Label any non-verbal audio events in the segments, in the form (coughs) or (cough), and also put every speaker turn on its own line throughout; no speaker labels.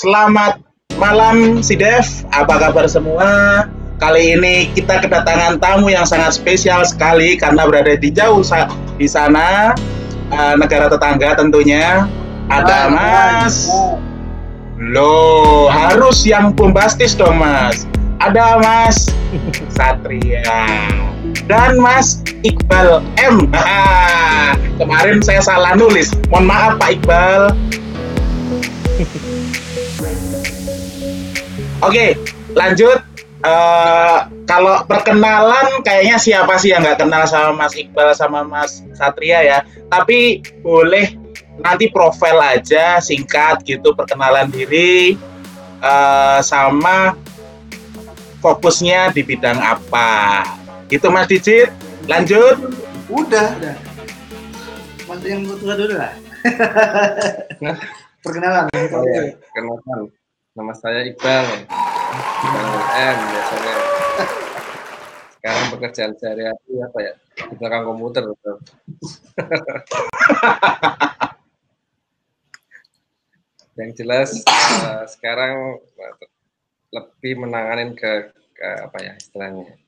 Selamat malam si Dev, apa kabar semua? Kali ini kita kedatangan tamu yang sangat spesial sekali karena berada di jauh di sana uh, negara tetangga tentunya. Ada Mas. Loh, harus yang bombastis dong Mas. Ada Mas Satria dan Mas Iqbal M. kemarin saya salah nulis. Mohon maaf Pak Iqbal. (laughs) Oke, lanjut. Uh, kalau perkenalan kayaknya siapa sih yang nggak kenal sama Mas Iqbal sama Mas Satria ya. Tapi boleh nanti profil aja singkat gitu perkenalan diri uh, sama fokusnya di bidang apa. Gitu Mas Dicit. Lanjut.
Udah, udah. Mas yang tua dulu lah. perkenalan.
Oh, ya. Perkenalan. Nama saya Iqbal. M biasanya. Sekarang pekerjaan sehari-hari apa ya? Di belakang komputer. Betul. Yang jelas uh, sekarang lebih menanganin ke, ke apa ya istilahnya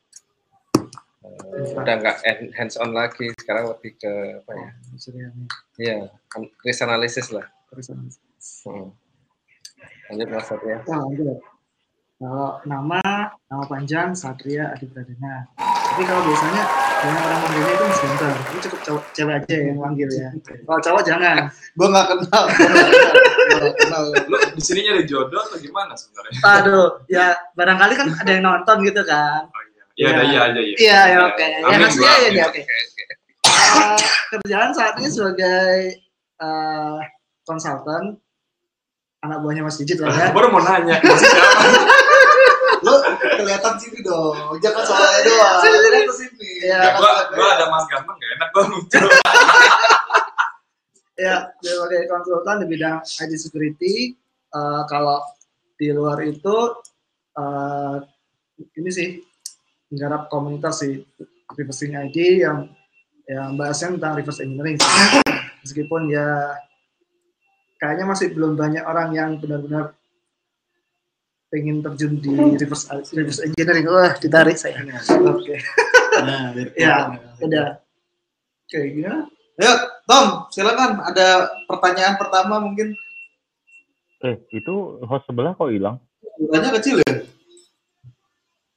uh, udah nggak hands on lagi sekarang lebih ke apa ya iya risk analysis lah hmm.
Lanjut Mas Satria. Oh, lanjut. Kalau nama, nama panjang Satria Adi Pradana. Tapi kalau biasanya banyak orang manggilnya itu Mas Gunter. Ini cukup cowok, cewek aja yang manggil ya. Kalau cowok jangan.
gue nggak kenal. (laughs)
Gak kenal. Lu di sini nyari jodoh atau gimana sebenarnya?
Aduh, ya barangkali kan ada yang nonton gitu kan.
Oh, iya. Ya, iya aja ya.
Iya, ya, oke. Ya maksudnya ya, ya, oke. Uh, kerjaan saat ini sebagai uh, konsultan anak buahnya Mas Digit lah (laughs) ya.
Baru mau nanya.
Lo (laughs) kelihatan sini dong, jangan soalnya doang. Sini sini ke sini.
Ya, gua, gua ada Mas Ganteng gak enak gua muncul. (laughs)
ya, sebagai konsultan di bidang ID security, uh, kalau di luar itu uh, ini sih menggarap komunitas sih reversing ID yang yang bahasnya tentang reverse engineering. Meskipun ya kayaknya masih belum banyak orang yang benar-benar pengen terjun di reverse reverse engineering. Wah, ditarik saya. Oke. Okay. Nah, ya, udah. Oke, gimana?
Ayo, Tom, silakan. Ada pertanyaan pertama mungkin.
Eh, itu host sebelah kok hilang?
Suaranya kecil ya?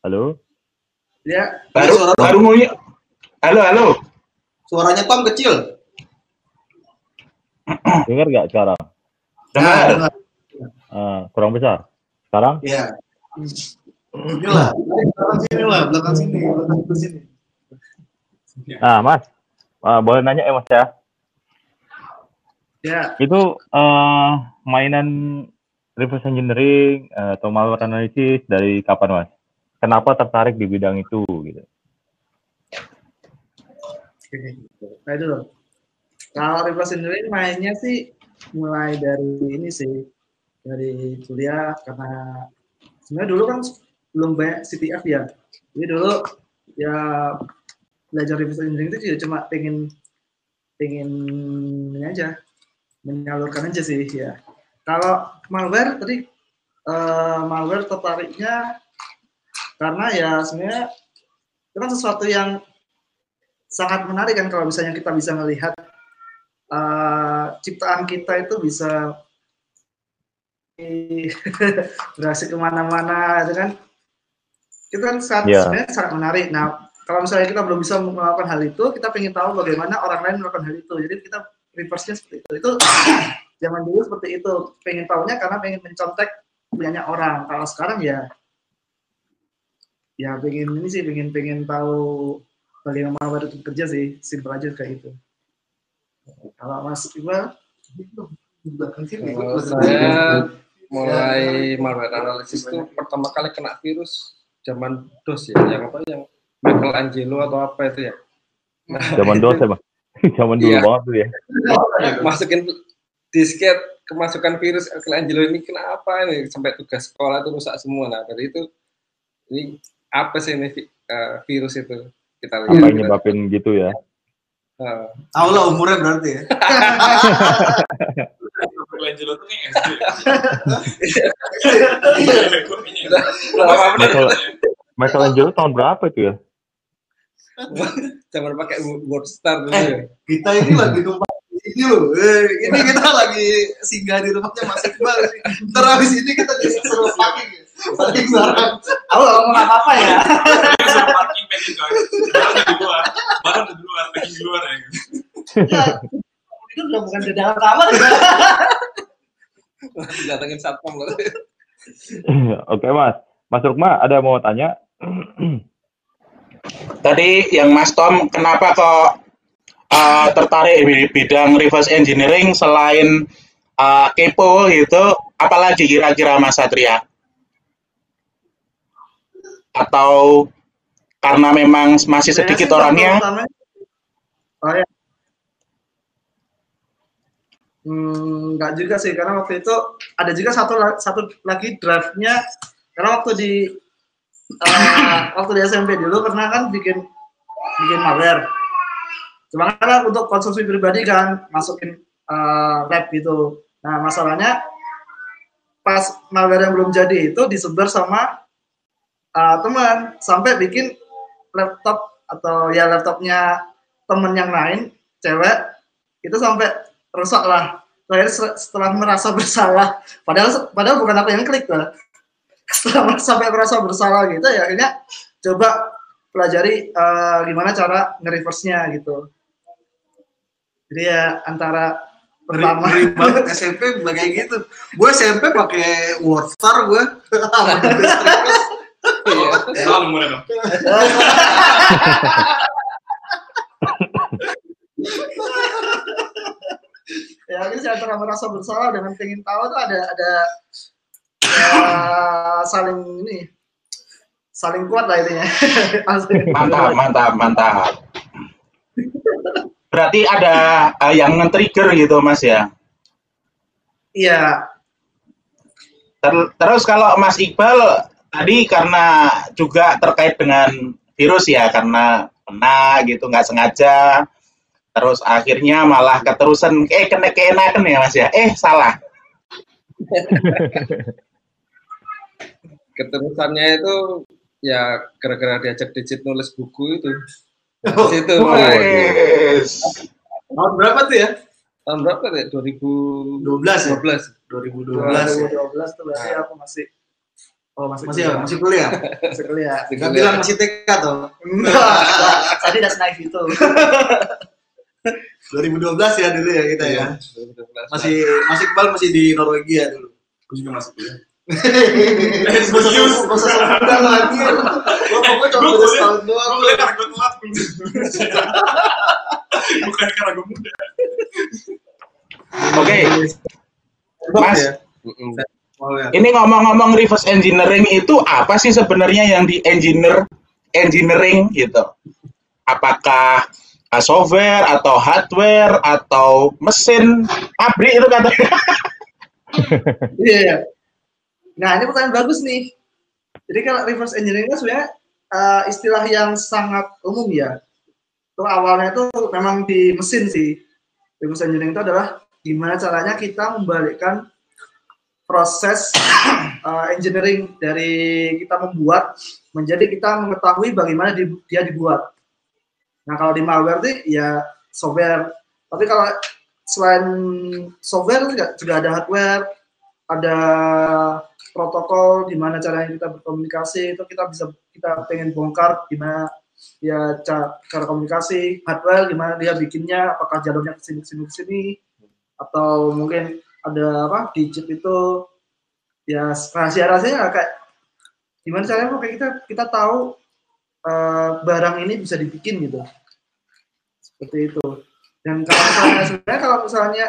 Halo?
Ya.
Baru, suara baru mau Halo, halo.
Suaranya Tom kecil.
Dengar nggak sekarang?
Dengar.
Uh, kurang besar. Sekarang?
Iya. Inilah, belakang sini lah, belakang sini, belakang sini.
Ah, Mas, uh, boleh nanya ya Mas ya?
Ya.
Itu uh, mainan reverse engineering uh, atau malware analysis dari kapan Mas? Kenapa tertarik di bidang itu gitu?
Nah itu loh. Kalau reverse engineering mainnya sih mulai dari ini sih dari kuliah karena sebenarnya dulu kan belum banyak CTF ya. Jadi dulu ya belajar reverse engineering itu juga cuma pengen pengen ini aja menyalurkan aja sih ya. Kalau malware tadi uh, malware tertariknya karena ya sebenarnya itu kan sesuatu yang sangat menarik kan kalau misalnya kita bisa melihat uh, ciptaan kita itu bisa (laughs) berhasil ke mana-mana itu kan? Itu kan sangat, yeah. sebenarnya sangat menarik. Nah kalau misalnya kita belum bisa melakukan hal itu kita ingin tahu bagaimana orang lain melakukan hal itu. Jadi kita reverse-nya seperti itu. Itu (clears throat) zaman dulu seperti itu. Pengen tahunya karena pengen mencontek punyanya orang. Kalau sekarang ya ya pengen ini sih pengen pengen tahu bagaimana itu bekerja sih. Simpel aja kayak itu kalau Mas Iqbal,
kalau saya mulai malware analysis itu pertama kali kena virus zaman DOS ya, yang apa yang Michelangelo atau apa itu ya.
Nah, zaman DOS ya, Bang. (laughs) zaman dulu iya. banget tuh ya. (laughs)
Masukin disket kemasukan virus Michelangelo ini kenapa ini sampai tugas sekolah itu rusak semua. Nah, dari itu ini apa sih ini uh, virus itu? Kita lihat.
Apa yang nyebabin gitu ya?
Uh, Tahu lah umurnya berarti ya.
Michelangelo tuh kayak SD.
Michael, Michelangelo tahun berapa itu ya?
Jangan pakai word star dulu
Eh.
ya.
Kita ini lagi numpang di sini loh. Eh, ini kita lagi singgah di rumahnya Mas Iqbal. Ntar habis ini kita disuruh parking. ya. Parking bareng.
Aku nggak ngomong apa-apa ya.
parking pengen guys. Barang di luar, barang di luar, lagi di luar ya.
Ya, itu udah bukan di dalam kamar.
Datengin satpam loh.
Oke mas, Mas Rukma ada mau tanya?
Tadi yang Mas Tom, kenapa kok uh, tertarik di bidang reverse engineering selain uh, kepo gitu? Apalagi kira-kira Mas Satria? Atau karena memang masih sedikit
Sebenarnya sih
orangnya?
Oh ya. Hmm, nggak juga sih karena waktu itu ada juga satu satu lagi draftnya karena waktu di eh, waktu di SMP dulu pernah kan bikin bikin malware. Cuma kan untuk konsumsi pribadi kan masukin eh, lab gitu. Nah masalahnya pas malware yang belum jadi itu disebar sama eh, teman sampai bikin laptop atau ya laptopnya temen yang lain cewek itu sampai rusak lah saya setelah merasa bersalah padahal padahal bukan aku yang klik lah (laughs) setelah sampai merasa bersalah gitu ya akhirnya coba pelajari eh, gimana cara nge-reverse-nya gitu jadi ya antara pertama
banget (laughs) SMP kayak gitu. Gue SMP pakai Wordstar gue. (laughs)
Nomornya dong. (laughs)
ya ini saya antara merasa bersalah dengan pengen tahu tuh ada ada ya, saling ini saling kuat lah intinya. (laughs)
Mantap, mantap, mantap. Berarti ada uh, yang nge-trigger gitu Mas ya?
iya
Ter- terus kalau Mas Iqbal tadi karena juga terkait dengan virus ya karena kena gitu nggak sengaja terus akhirnya malah keterusan eh kena keenakan ya Mas ya eh salah (laughs)
Keterusannya itu ya gara-gara diajak digit nulis buku itu.
Oh,
Di situ
Wes.
mulai.
Tahun berapa tuh ya?
Tahun berapa ya? 2012.
12 ya?
12.
2012 ya.
2012 tuh berarti aku masih oh masih
Masih ya, (laughs) masih kuliah.
masih kuliah
Gak bilang masih TK tuh.
enggak saya tidak naif itu
2012 ya dulu ya kita ya.
2012.
Masih masih Iqbal masih di Norwegia dulu.
Gue juga masih kuliah.
Gak usah gak usah sombong lagi. Gue pokoknya cuma
Gua
beda
kuliah-
setahun doang.
Gue kuliah karena gue telat. (laughs) Bukan karena gue muda.
oke Mas
ya.
Mm-mm.
Oh ya.
ini ngomong-ngomong reverse engineering itu apa sih sebenarnya yang di engineer engineering gitu apakah uh, software atau hardware atau mesin pabrik itu katanya (laughs)
Iya. iya. Nah, ini pertanyaan bagus nih. Jadi kalau reverse engineering itu sebenarnya eh, istilah yang sangat umum ya. Itu awalnya itu memang di mesin sih. Reverse engineering itu adalah gimana caranya kita membalikkan proses (clears throat) eh, engineering dari kita membuat menjadi kita mengetahui bagaimana di- dia dibuat. Nah, kalau di malware itu ya software. Tapi kalau selain software juga, juga ada hardware, ada protokol gimana caranya kita berkomunikasi itu kita bisa kita pengen bongkar gimana ya ca- cara komunikasi hardware gimana dia bikinnya apakah jalurnya ke sini ke sini ke sini atau mungkin ada apa di chip itu ya rahasia rahasianya kayak gimana caranya kok kita kita tahu eh, barang ini bisa dibikin gitu seperti itu. Dan kalau misalnya sebenarnya kalau misalnya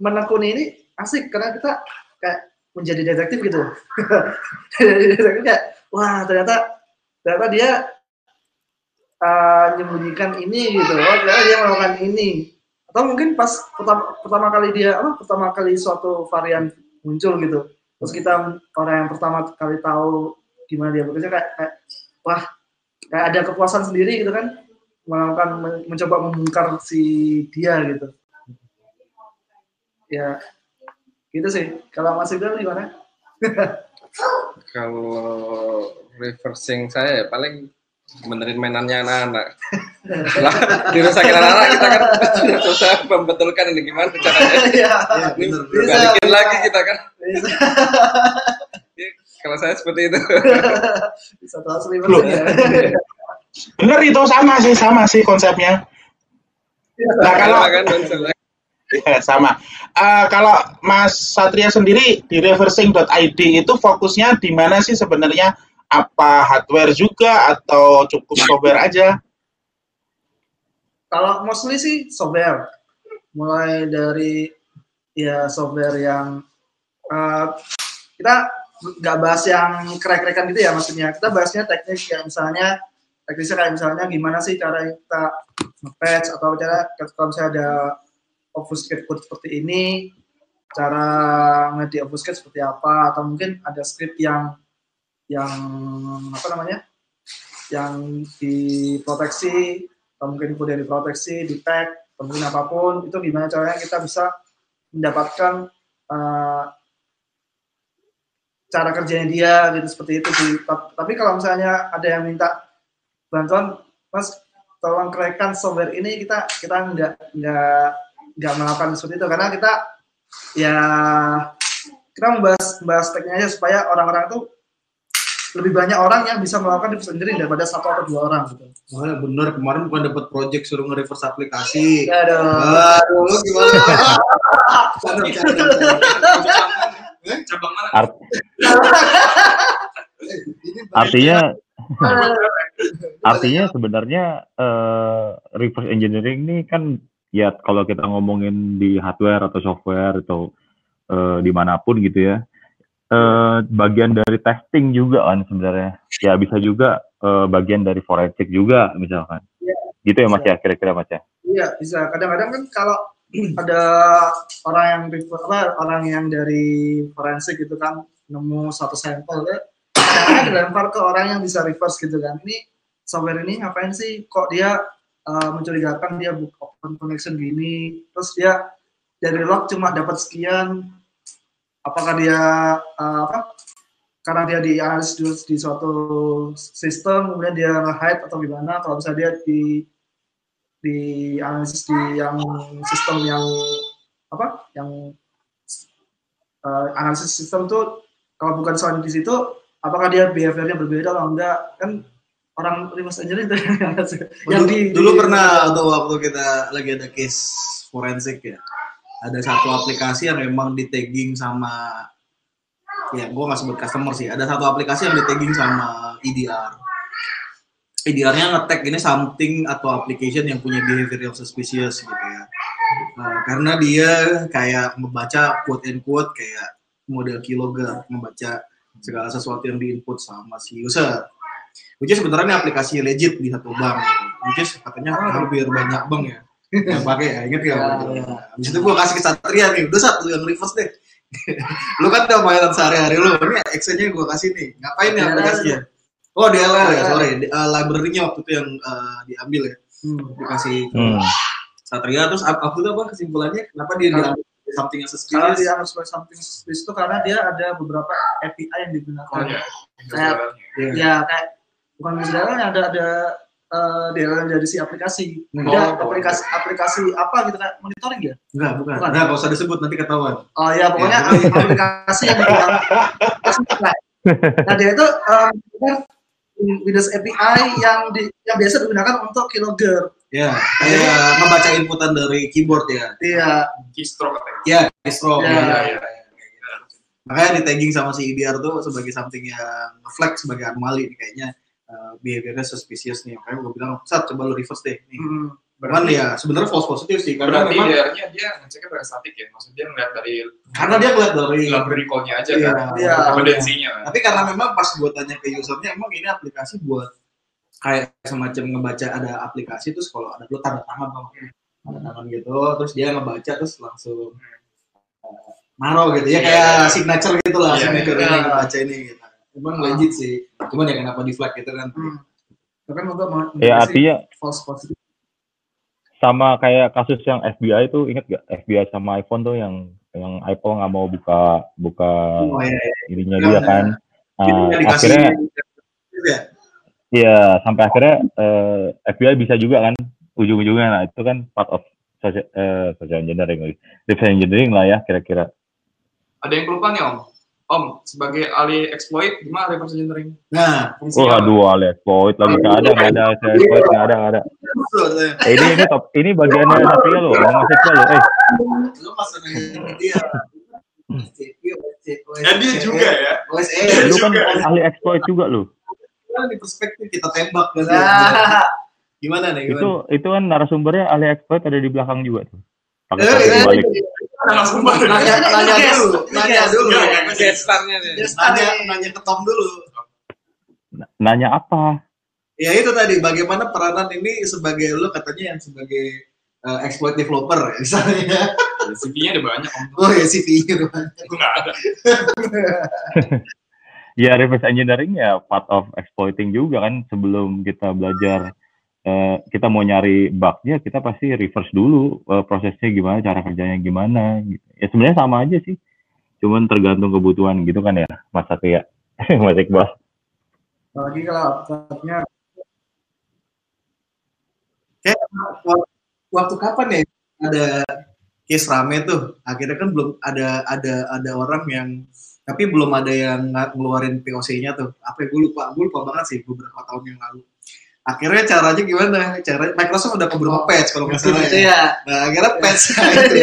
menekuni ini asik karena kita kayak menjadi detektif gitu. (laughs) Jadi kayak wah ternyata ternyata dia uh, menyembunyikan ini gitu. Oh ternyata dia melakukan ini atau mungkin pas pertama, pertama kali dia apa pertama kali suatu varian muncul gitu terus kita orang yang pertama kali tahu gimana dia bekerja kayak, kayak wah kayak ada kepuasan sendiri gitu kan melakukan men- mencoba membongkar si dia gitu ya Gitu sih. Kalau Mas Ibnu gimana? (laughs)
Kalau reversing saya ya paling benerin mainannya anak-anak. Lah, dirusakin anak-anak kita kan sudah susah membetulkan ini gimana caranya.
Iya.
Iya,
Ini
bener.
Bisa,
balikin
bisa.
lagi kita kan.
Bisa.
Ya, Kalau saya seperti itu.
Bisa transfer ya.
Bener itu sama sih, sama sih konsepnya. Nah kalau
kan.
Ya, sama. Eh, kalau Mas Satria sendiri di reversing.id itu fokusnya di mana sih sebenarnya? Apa hardware juga atau cukup software aja?
Kalau mostly sih software. Mulai dari ya software yang eh, kita nggak bahas yang krek-krekan gitu ya maksudnya. Kita bahasnya teknik yang misalnya teknisnya kayak misalnya gimana sih cara kita nge-patch atau cara kalau misalnya ada obfuscate code seperti ini, cara nge obfuscate seperti apa atau mungkin ada script yang yang apa namanya? yang diproteksi mungkin yang diproteksi, di tag, mungkin apa pun, itu gimana caranya kita bisa mendapatkan eh, cara kerjanya dia gitu seperti itu sih. Ta- Tapi kalau misalnya ada yang minta bantuan, mas tolong kerekan software ini kita kita nggak nggak nggak melakukan seperti itu karena kita ya kita membahas membahas tekniknya aja supaya orang-orang tuh lebih banyak orang yang bisa melakukan reverse engineering daripada satu atau dua orang gitu.
Wah, bener kemarin bukan dapat project suruh nge-reverse aplikasi.
Ya dong.
Aduh, lu gimana? Canda. (laughs)
Cabang mana?
Art- artinya (laughs) artinya sebenarnya eh, reverse engineering ini kan ya kalau kita ngomongin di hardware atau software atau eh, di mana pun gitu ya eh, bagian dari testing juga kan sebenarnya ya bisa juga eh, bagian dari forensik juga misalkan
Iya.
gitu ya mas ya kira-kira mas ya
Iya bisa. Kadang-kadang kan kalau (clears throat) ada orang yang apa orang yang dari forensik gitu kan nemu satu sampel ya, dilempar ke orang yang bisa reverse gitu kan. Ini software ini ngapain sih? Kok dia uh, mencurigakan dia buka open connection gini, terus dia dari log cuma dapat sekian. Apakah dia uh, apa? Karena dia dianalisis di, di suatu sistem, kemudian dia nge-hide atau gimana? Kalau misalnya dia di di analisis di yang sistem yang apa yang eh, analisis sistem tuh kalau bukan soal di situ apakah dia behaviornya berbeda atau enggak kan orang reverse engineering itu yang
dulu,
di
dulu
di-
pernah atau waktu kita lagi ada case forensik ya ada satu aplikasi yang memang di tagging sama ya gue nggak sebut customer sih. Ada satu aplikasi yang di tagging sama EDR EDR-nya nge-tag ini something atau application yang punya behavior yang suspicious gitu ya. Nah, karena dia kayak membaca quote and quote kayak model keylogger membaca segala sesuatu yang diinput sama si user. Which is sebenarnya aplikasi legit di satu bank gitu. which is katanya hampir banyak bank ya yang pakai ya inget ya,
Ya, ya.
Habis itu gua kasih ke Satria nih udah satu yang reverse deh (laughs) lu kan udah mainan sehari-hari lu ini Excel-nya gua kasih nih ngapain nih
DLL.
aplikasinya oh DLL ya sorry Di- uh, library-nya waktu itu yang uh, diambil ya
Hmm.
dikasih ke
Hmm.
Satria terus ap- waktu itu apa kesimpulannya kenapa dia
Karena-
diambil something yang
Kalau
suspicious
dia harus sebagai something suspicious itu karena dia ada beberapa API yang digunakan.
Oh, iya.
Kayak,
Iya.
ya kayak bukan misalnya ada ada eh, DLL dari si aplikasi.
Hmm.
Ada
Oh,
aplikasi aplikasi apa gitu kayak monitoring ya?
enggak bukan
Bukan.
nah gak usah disebut nanti ketahuan
Oh ya pokoknya
Ya, (laughs)
aplikasi yang digunakan. (laughs) nah dia itu eh, menggunakan Windows API yang di, yang biasa digunakan untuk keylogger.
ya kayak ngebaca inputan dari keyboard ya
Iya,
Keystroke katanya.
ya distro
Ya.
Iya, iya.
makanya di tagging sama si EDR tuh sebagai something yang flag sebagai anomali kayaknya uh, behaviornya suspicious nih makanya gue bilang saat coba lu reverse deh nih
hmm,
cuman ya sebenarnya false positif sih karena
Berarti
memang
DR-nya dia ngeceknya pakai statik ya? Maksudnya dia ngeliat dari
karena dia ngeliat dari
library call-nya aja
Iya.
kan?
Iya.
Kompetensinya.
tapi karena memang pas gue tanya ke usernya emang ini aplikasi buat kayak semacam ngebaca ada aplikasi terus kalau ada lu tanda tangan bang tanda tangan gitu terus dia ngebaca terus langsung uh, naruh gitu ya
Iya,
kayak signature gitu lah
Iya,
signature
iya.
ini ngebaca ini gitu emang legit sih cuman ya kenapa di flag gitu kan
hmm. Bahkan untuk meng-
ya
mendeteksi
artinya
false positive.
sama kayak kasus yang FBI itu inget gak FBI sama iPhone tuh yang yang Apple nggak mau buka buka
Oh, iya, iya.
ininya
Iya,
dia
iya.
kan. Nah, akhirnya
gitu ya.
Iya, sampai akhirnya eh, FBI bisa juga kan ujung-ujungnya. Nah, itu kan part of social, eh, social engineering, reverse engineering lah ya kira-kira.
Ada yang kelupaan ya Om? Om, sebagai ahli exploit, gimana reverse engineering?
Nah,
Oh, aduh, ada exploit lagi nggak ada, nggak ada, saya exploit nggak ada, nggak ada. Eh, ini ini top, ini bagiannya Satria loh, mau ngasih lo, eh,
Lu masa nanya dia. OSCP,
Ya dia juga ya.
OSE.
lu kan ahli exploit juga lo.
Gimana nih perspektif kita tembak kan?
Nah,
Gimana nih?
Itu
Gimana?
itu kan narasumbernya ahli exploit ada di belakang juga tuh. Pakai
Eh, eh,
balik.
Langsung balik.
Nanya, nanya
Yes,
dulu, nanya dulu.
Nih.
Nanya, nanya ke Tom dulu.
Nanya apa?
Ya itu tadi, bagaimana peranan ini sebagai lu katanya yang sebagai uh, exploit developer ya, misalnya.
CV-nya ada banyak Om.
Oh ya CV-nya udah banyak.
Itu nggak ada. (laughs)
Ya reverse engineering ya part of exploiting juga kan sebelum kita belajar eh, kita mau nyari bugnya kita pasti reverse dulu eh, prosesnya gimana cara kerjanya gimana gitu. Ya sebenarnya sama aja sih. Cuman tergantung kebutuhan gitu kan ya Mas Satria. (laughs) Mas Iqbal.
apalagi kalau aplikasinya
Kayak wak- waktu kapan ya ada case rame tuh, akhirnya kan belum ada ada ada orang yang tapi belum ada yang ngeluarin POC-nya tuh. Apa ya, gue lupa, gue lupa banget sih beberapa tahun yang lalu. Akhirnya caranya gimana? Cara Microsoft udah beberapa patch kalau nggak salah
itu
ya.
ya.
Nah, akhirnya patch (laughs) itu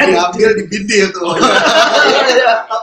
diambil di bindil tuh.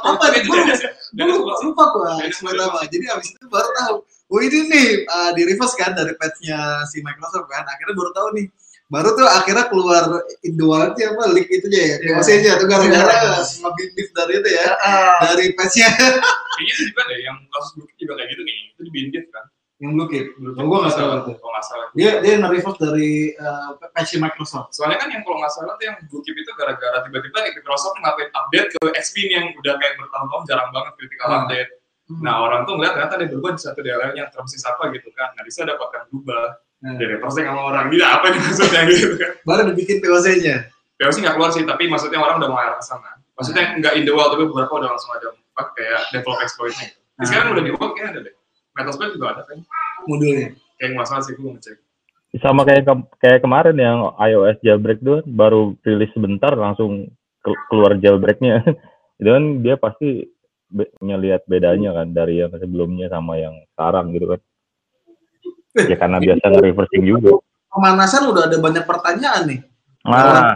apa nih? Gue lupa, apa. Jadi abis itu baru tahu. Oh ini nih uh, di reverse kan dari patchnya si Microsoft kan. Akhirnya baru tahu nih. Baru tuh akhirnya keluar Indoalnya apa leak itu aja ya.
Iya.
POC-nya tuh gara-gara
Iya.
ngebindif dari itu ya.
Ah,
Dari patchnya
Kayaknya itu juga deh, yang kasus Blue juga kayak gitu nih. Itu dibindit kan.
Yang blue.
Blue
Oh, gua nggak
salah.
tuh.
Kalau nggak salah.
Dia dia nge-reverse dari uh, patch Microsoft.
Soalnya kan yang kalau nggak salah tuh yang Blue Keep itu gara-gara tiba-tiba Microsoft ngapain update ke XP yang udah kayak bertahun-tahun jarang banget critical
Hmm.
update. Nah orang tuh ngeliat ternyata ada berubah di satu DLL-nya termsis apa gitu kan. Nah ada konten berubah.
Nah,
Jadi reverse sama orang. Gila apa nih maksudnya gitu kan.
baru dibikin POC-nya.
Ya sih nggak keluar sih, tapi maksudnya orang udah mau arah ke sana. Maksudnya nggak in the wild, tapi beberapa udah langsung ada kayak develop exploit-nya. Gitu. Di sekarang udah di world kayaknya ada deh. Metasploit juga ada kan.
Modulnya.
Kayak nggak salah sih, gue ngecek.
Sama kayak ke- kayak kemarin yang iOS jailbreak tuh baru rilis sebentar langsung ke- keluar jailbreaknya. (laughs) Itu kan dia pasti be- ngelihat bedanya kan dari yang sebelumnya sama yang sekarang gitu kan. Ya karena biasa (laughs) nge-reversing juga.
Pemanasan udah ada banyak pertanyaan nih.
Nah,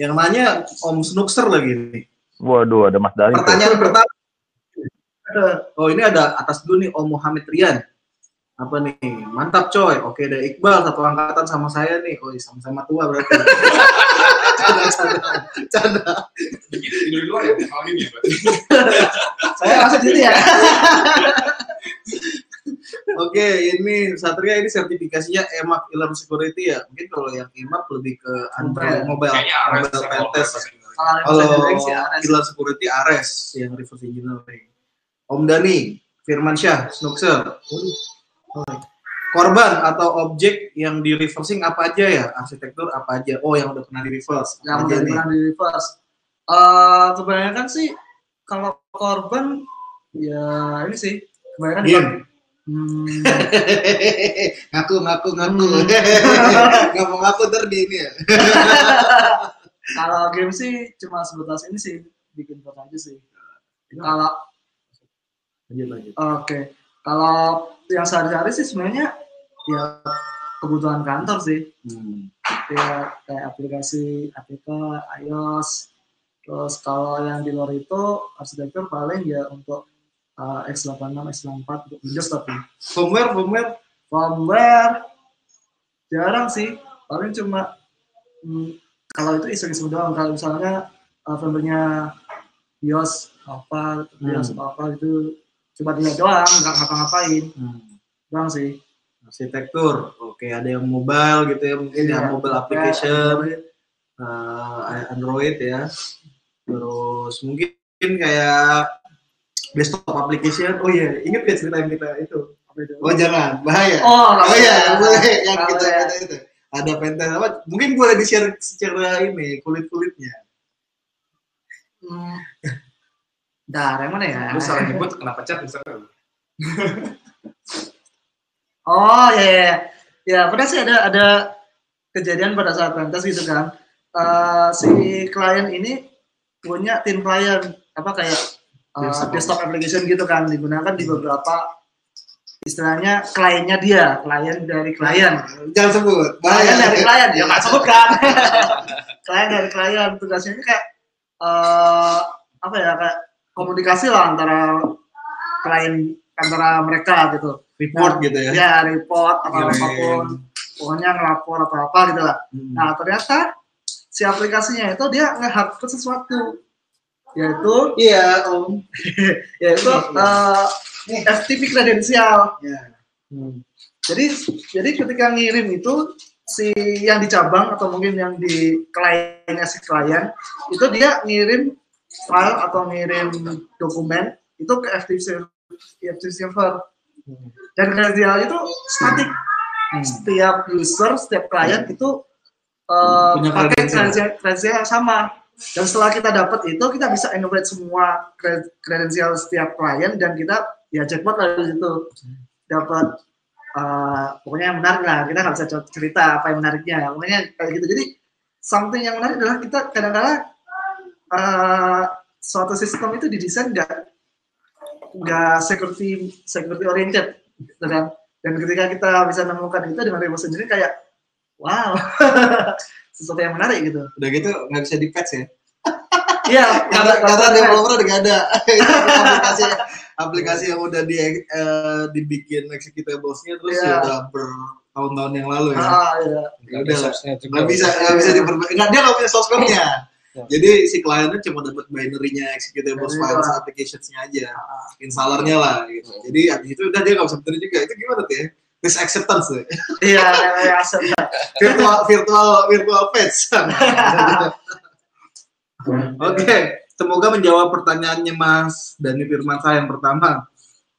Yang nanya Om Snookster lagi nih.
waduh ada Mas Dari. tuh.
Pertanyaan Oh ini ada atas dulu nih Om Muhammad Rian. Apa nih? Mantap coy. Oke ada Iqbal satu angkatan sama saya nih. Oh iya, sama-sama tua berarti. canda, canda, canda.
Tidur di luar ya, ini ya
saya masuk gitu ya. (laughs)
Oke, ini Satria ini sertifikasinya EMAP Alarm Security ya. Mungkin kalau yang EMAP lebih ke Android mobile, mobile
sih
pen
kalau
sih.
Killer Security Ares yang reverse engineering. Om Dani, Firman Syah, Snookser. Korban atau objek yang di reversing apa aja ya? Arsitektur apa aja? Oh, yang udah pernah di reverse.
yang udah
nih?
pernah di reverse. Eh kebanyakan sih kalau korban ya ini sih kebanyakan
Game.
Hmm, (laughs)
ngaku, ngaku, ngaku.
Hmm. (laughs)
Nggak mau ngaku ntar di ini ya. (laughs)
kalau game sih cuma sebatas ini sih bikin aja sih. Kalau
Lanjut, lanjut.
oke, kalau yang sehari-hari sih sebenarnya ya kebutuhan kantor sih.
Hmm.
Ya kayak aplikasi APK, iOS. Terus kalau yang di luar itu arsitektur paling ya untuk uh, X86, X64 untuk Windows tapi
Firmware, firmware.
firmware jarang sih paling cuma hmm, kalau itu iseng-iseng doang kalau misalnya uh, firmware-nya BIOS apa BIOS
Hmm.
apa itu cuma dilihat doang nggak ngapa-ngapain
Hmm.
doang sih
Arsitektur. Oke, ada yang mobile gitu ya, mungkin
Iya,
yang mobile application.
Android.
uh, Android ya. Terus mungkin kayak desktop application. Oh iya, inget gak cerita yang kita itu? Oh jangan, bahaya.
Oh,
Oh iya,
boleh.
Yang kita,
boleh.
kita itu. Ada pentas apa? Mungkin boleh di share secara ini kulit kulitnya.
Hmm. Bentar, yang mana ya?
Lu salah nyebut (laughs) kenapa cat misalnya.
Oh ya, ya, ya. ya pernah sih ada ada kejadian pada saat pentas gitu kan. Eh, si klien ini punya tim klien apa kayak eh,
Desktop.
desktop application gitu kan digunakan di beberapa istilahnya kliennya dia, klien dari klien.
Jangan sebut.
Klien
Bahaya.
dari klien, ya nggak sebut kan. (laughs) klien dari klien tugasnya ini kayak eh apa ya kayak komunikasi lah antara klien antara mereka gitu.
Report gitu ya.
Ya report atau
Kirim.
apa pun, pokoknya ngelapor atau apa gitu lah.
Hmm.
Nah ternyata si aplikasinya itu dia ngehapus sesuatu, yaitu
Iya, Om. (laughs)
yaitu eh, FTP kredensial.
Ya.
Hmm. Jadi jadi ketika ngirim itu si yang di cabang atau mungkin yang di kliennya si klien itu dia ngirim file atau ngirim dokumen itu ke FTP server, FTP server. Dan kredensial itu statik. Setiap user, setiap klien itu uh,
Punya
pakai
kredensial.
sama. Dan setelah kita dapat itu, kita bisa enumerate semua kre- kredensial setiap klien dan kita ya jackpot lah di situ dapat uh, pokoknya yang menarik lah kita nggak bisa cer- cerita apa yang menariknya pokoknya kayak gitu jadi something yang menarik adalah kita kadang-kadang uh, suatu sistem itu didesain nggak nggak security security oriented gitu kan dan ketika kita bisa menemukan itu dengan Rebo sendiri kayak wow (laughs) sesuatu yang menarik gitu
Udah gitu nggak bisa di patch ya.
iya (laughs)
Karena
nggak-
karena
nggak-
developer udah nggak ada. (laughs) Itu aplikasi aplikasi yang udah di eh, dibikin executables-nya terus
Iya.
ya udah bertahun-tahun yang lalu ya.
ah, iya.
Ya udah lah.
Source-nya juga.
nggak bisa nggak bisa diperbaiki nggak dia nggak punya source code-nya
Ya.
jadi si kliennya cuma dapat binary-nya executables
Binary
files
doang.
applications-nya aja. Installernya lah gitu. Jadi abis itu udah dia nggak bisa bener juga. Itu gimana tuh ya? Risk acceptance tuh (laughs)
iya kayak aset
virtual virtual virtual page (laughs) oke semoga menjawab pertanyaannya Mas Dani Firmansyah yang pertama.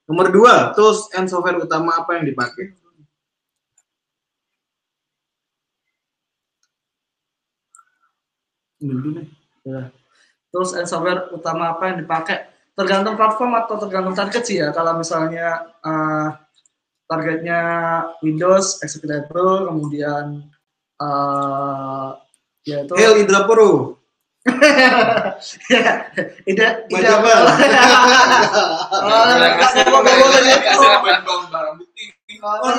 Nomor dua tools and software utama apa yang dipakai Dulu nih.
Ya. Tools and software utama apa yang dipakai? Tergantung platform atau tergantung target sih ya. Kalau misalnya eh, targetnya Windows, executable, kemudian eh ya itu
Hail Hydra Pro.
ya, ide ide
Majabal.
Oh,
bukti.
Oh,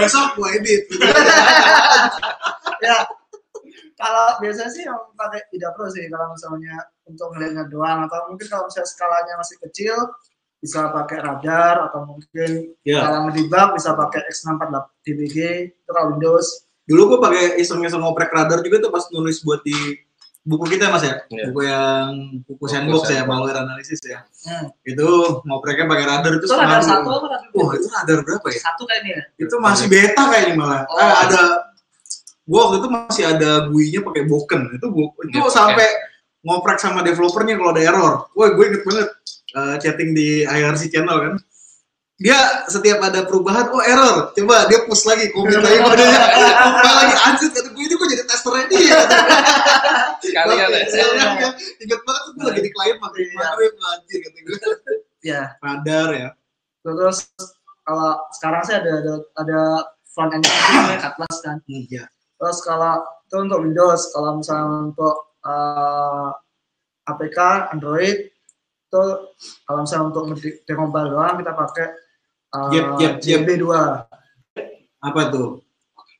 Besok gue edit. (laughs)
ya kalau biasanya sih yang pakai tidak pro sih kalau misalnya untuk ngelihatnya doang atau mungkin kalau misalnya skalanya masih kecil bisa pakai radar atau mungkin
Ya.
kalau ngedebug bisa pakai X648 DBG itu kalau Windows
Dulu gue pakai iseng-iseng ngoprek radar juga tuh pas nulis buat di buku kita mas ya,
Iya.
buku yang buku
Buku
sandbox ya, malware analisis ya.
hmm.
Itu ngopreknya pakai radar itu
itu radar satu
dulu.
apa radar
Wah
dua?
itu radar berapa ya?
satu kayaknya ya
Itu masih beta kayaknya malah.
Oh.
Eh, ada gua waktu itu masih ada GUI-nya pakai Boken. Itu bu, itu
Iya,
sampai ngoprek sama developernya kalau ada error. Wah, gue inget banget eh, chatting di IRC channel kan. Dia setiap ada perubahan, oh error. Coba dia push lagi, commit lagi (laughs) kodenya. Coba lagi anjir kata gue itu gue jadi testernya dia.
Sekalian ya.
Iya, Ingat banget tuh gue lagi di klien pakai
Iya.
Makrif anjir kata gue.
ya
Radar ya.
terus kalau sekarang sih ada ada, ada front end namanya Atlas kan
Iya.
Terus kalau itu untuk Windows, kalau misalnya untuk eh, APK Android itu kalau misalnya untuk decompile doang kita pakai uh,
Yep, yep, yep.
JB2
Apa tuh?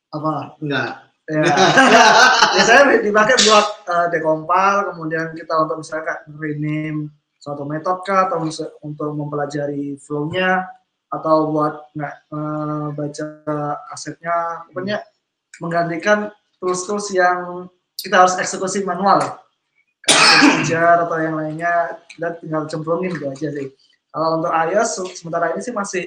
apa
Enggak.
ya, (laughs) ya biasanya dipakai buat uh, decompile kemudian kita untuk misalnya kayak rename suatu metode kah atau untuk mempelajari flow-nya atau buat nggak eh, baca asetnya pokoknya menggantikan tools-tools yang kita harus eksekusi manual kayak Jar atau yang lainnya kita tinggal cemplungin gitu aja sih kalau untuk iOS se- sementara ini sih masih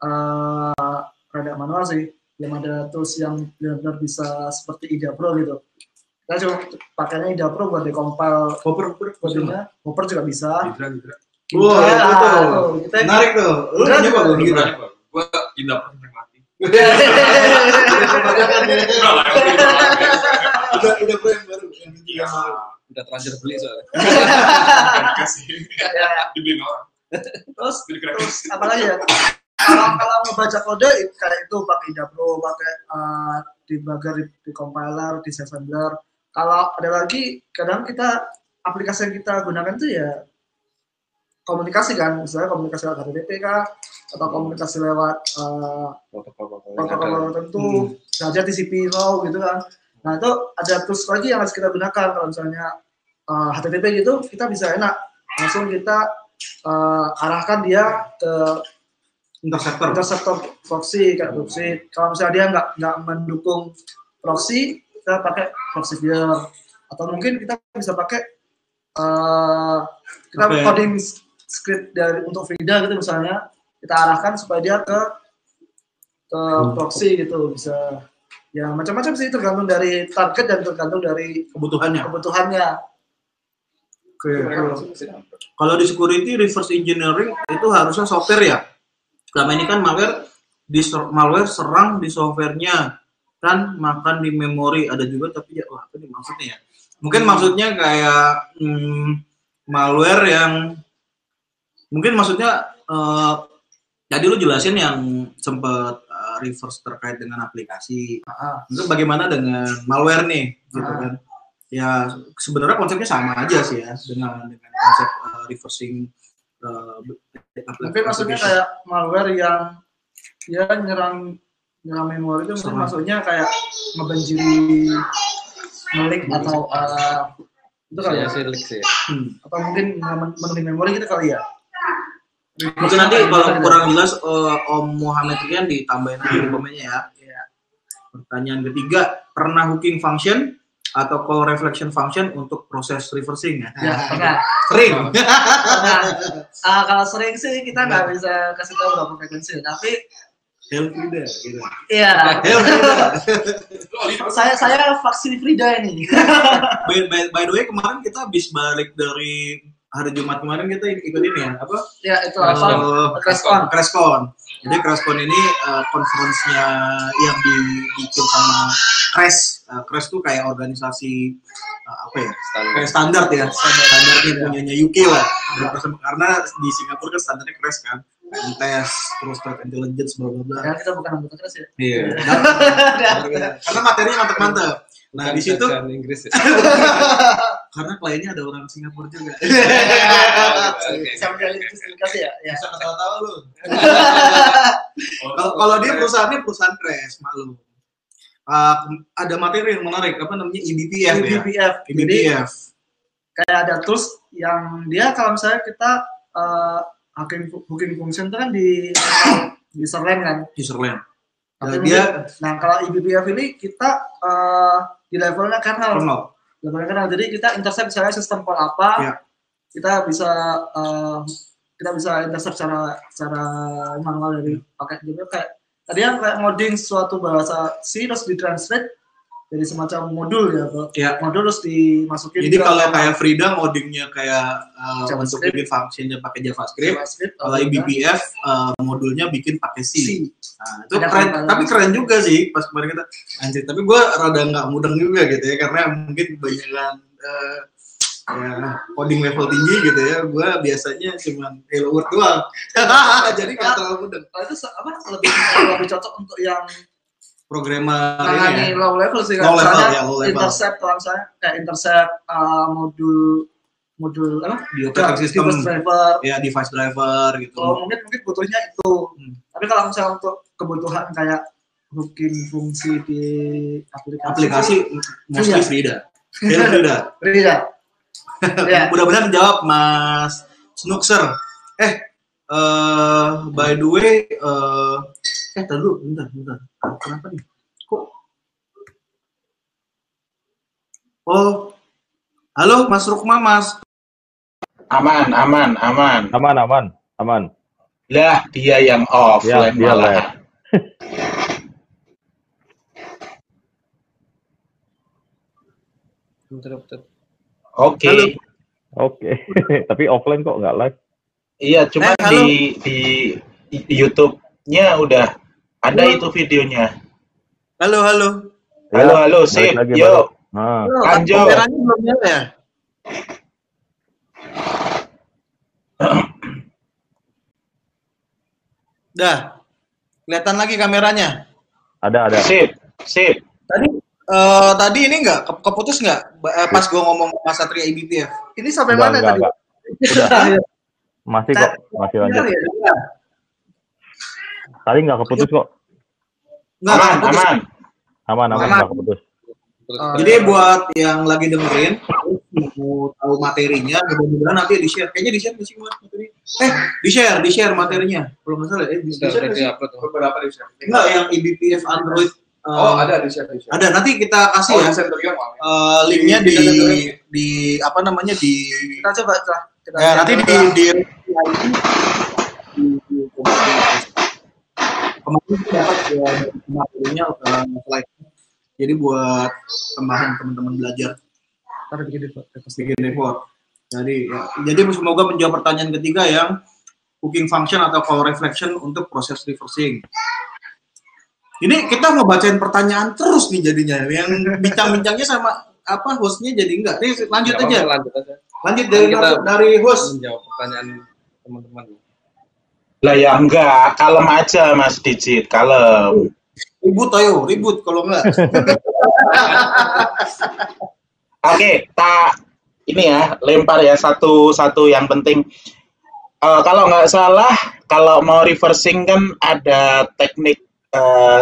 eh rada manual sih belum ada tools yang benar-benar bisa seperti Ida Pro gitu kita cuma pakainya Ida Pro buat decompile
Hopper, hopper,
kodenya Hopper juga bisa
Hidra, Hidra.
Wah,
Kita-
itu tuh. Menarik tuh. Lu
Enggak,
nyoba?
Berani, Bang. Gua tidak pernah
udah udah gue yang baru yang.
Udah terlanjur beli soalnya.
dikasih
Ya,
dibeliin orang.
terus terus apa lagi ya kalau kalau ngebaca kode kayak itu pakai Jabro pakai uh, debugger di, di compiler di assembler kalau ada lagi kadang kita aplikasi yang kita gunakan tuh ya komunikasi kan misalnya komunikasi lewat HTTP kah atau komunikasi lewat uh, protokol tertentu saja TCP row gitu kan. Nah itu ada tools lagi yang harus kita gunakan. Kalau misalnya uh, HTTP gitu kita bisa enak. Langsung kita uh, arahkan dia ke
Interceptor.
interceptor proxy kayak proxy. Kalau misalnya dia nggak nggak mendukung proxy kita pakai proxy viewer. Atau mungkin kita bisa pakai uh, kita
Pakai-
coding script dari untuk Frida gitu misalnya kita arahkan supaya dia ke ke proxy gitu bisa. Ya macam-macam sih tergantung dari target dan tergantung dari
Kebutuhannya.
kebutuhannya.
Kalau di security reverse engineering itu harusnya software ya. Selama ini kan malware di malware serang di softwarenya. Kan makan di memori ada juga tapi ya wah apa nih maksudnya ya? Mungkin maksudnya kayak hmm, malware yang mungkin maksudnya eh, tadi lu jelasin yang sempet eh, reverse terkait dengan aplikasi
Ah,
itu bagaimana dengan malware nih gitu
Ah.
kan ya sebenarnya konsepnya sama aja sih ya dengan dengan konsep uh, reversing uh,
tapi maksudnya kayak malware yang ya nyerang nyerang memori itu mungkin
Serang.
maksudnya kayak ngebanjiri ngelik atau uh, itu kali ya
Saya sih.
Hmm.
atau mungkin memenuhi memori gitu kali ya
mungkin nanti kalau kurang jelas uh, Om Muhammad Rian ditambahin lagi di komennya ya.
Iya.
Pertanyaan ketiga, pernah hooking function atau call reflection function untuk proses reversing ya?
ya (laughs) pernah
Sering.
pernah Ah, kalau sering sih kita nggak bisa kasih tahu berapa frekuensi tapi
Help Frida gitu.
iya
Frida. (laughs)
saya saya vaksin Frida ini
by, by, by the way kemarin kita habis balik dari hari Jumat kemarin kita ikut ini ya apa?
ya itu apa
Eh,
Crashcon.
Crashcon. Jadi Crashcon ini uh, conference-nya yang dibikin sama Crash. Uh, Crash tuh kayak organisasi uh, apa ya?
Standar.
Kayak standar ya, standarnya punyanya UK lah. Karena di Singapura kan standarnya Crash kan. tes terus threat intelligence bla bla bla.
ya kita bukan anggota keras ya
Iya. (laughs) Karena materinya mantep-mantep. Nah, di situ
Inggris ya. (laughs)
karena kliennya ada orang Singapura juga. (laughs)
Oke.
sama kali justifikasi ya ya
Bisa ketawa-tawa lu. (laughs) Kalau kalau dia perusahaannya perusahaan crash, maklum. Uh, ada materi yang menarik apa namanya E EBPF ya.
BPF jadi
EBPF.
kayak ada tools yang dia kalau misalnya kita uh, hooking hooking function itu kan di (coughs) di server kan
Userland.
Tapi
Nah, dia
nah kalau eBPF ini kita uh, di levelnya kernel
kernel.
Levelnya kernel jadi kita intercept misalnya sistem call apa
Ya.
kita bisa uh, kita bisa intercept secara secara manual dari pakai juga kayak tadi yang kayak ngoding suatu bahasa C terus ditranslate jadi semacam modul ya Pak.
Ya.
modul terus dimasukin
Jadi kalau kayak Frida ngodingnya kayak uh, untuk bikin functionnya pakai JavaScript,
JavaScript
kalau EBPF uh, modulnya bikin pakai C.
C.
Nah, itu
Ada
keren, tapi keren juga sih pas kemarin kita anjir. Tapi gue rada nggak mudeng juga gitu ya karena mungkin kebanyakan uh, ya, coding level tinggi gitu ya. Gue biasanya cuma Hello World doang. (laughs) Jadi nggak terlalu mudeng.
Itu apa lebih lebih cocok untuk yang
Programmer
menangani
ini ya.
low level sih
Low level, ya, low level.
intercept kalau misalnya kayak intercept uh, modul modul apa
di operating system,
device driver
ya device driver gitu.
kalau mungkin mungkin butuhnya itu
Hmm.
tapi kalau misalnya untuk kebutuhan kayak hooking fungsi di aplikasi
Aplikasi mostly
Iya.
Frida. Hello (laughs) Frida.
Iya. ya (laughs)
Mudah-mudahan jawab Mas Snookser. Eh, eh by the way, eh eh dulu, bentar, bentar. Kenapa nih? Kok? Oh, halo Mas Rukma, Mas.
Aman, aman, aman.
Aman, aman, aman.
Lah, dia yang offline
Ya, dia
malah. (laughs)
Bentar, bentar.
Oke.
Oke, (laughs) tapi offline kok nggak live?
Iya, cuma
Eh, halo.
di di YouTube-nya udah ada
Halo.
itu videonya.
Halo, halo.
Halo, halo, sip.
lagi,
Yuk.
Nah,
Lanjut.
kameranya belum nyala ya? (clears throat) Dah. Kelihatan lagi kameranya.
ada ada.
Sip, sip.
Tadi eh, tadi ini enggak ke- keputus enggak eh, pas gua ngomong Mas Satria IBPF?
Ini sampai
Enggak,
mana
enggak,
tadi?
enggak. (laughs) Udah. Masih kok, masih lanjut.
Ya?
Tadi nggak keputus kok.
Enggak,
Aman,
keputus.
aman.
Aman, aman,
Aman.
nggak keputus.
Oh.
Jadi buat yang lagi dengerin mau tahu materinya, mudah-mudahan nanti di share. Kayaknya di share sih Mas, materi. Eh, di share, di share materinya. Kalau nggak salah, eh, di share
udah
nggak.
Beberapa di share.
Enggak, yang IBPF Android. eh,
Oh, ada di share di share.
Ada, nanti kita kasih
Oh,
ya.
di Centurion
eh, linknya di di apa namanya di
Kita coba. Kita
ya, nanti di di, di, di kemarin kita dapat ya, materinya slide. Jadi buat tambahan teman-teman belajar.
Ntar bikin podcast.
bikin report jadi ya, jadi semoga menjawab pertanyaan ketiga yang cooking function atau call reflection untuk proses reversing. Ini kita mau bacain pertanyaan terus nih jadinya. Yang bincang-bincangnya sama apa hostnya jadi enggak. Nih lanjut
Nggak
aja.
lanjut aja.
lanjut dari
Kita-
dari host.
Menjawab pertanyaan teman-teman.
Lah ya enggak, kalem aja Mas Digit, kalem.
ribut ayo ribut kalau enggak (laughs)
Oke, tak ini ya, lempar ya satu satu yang penting. Eh, kalau nggak salah, kalau mau reversing kan ada teknik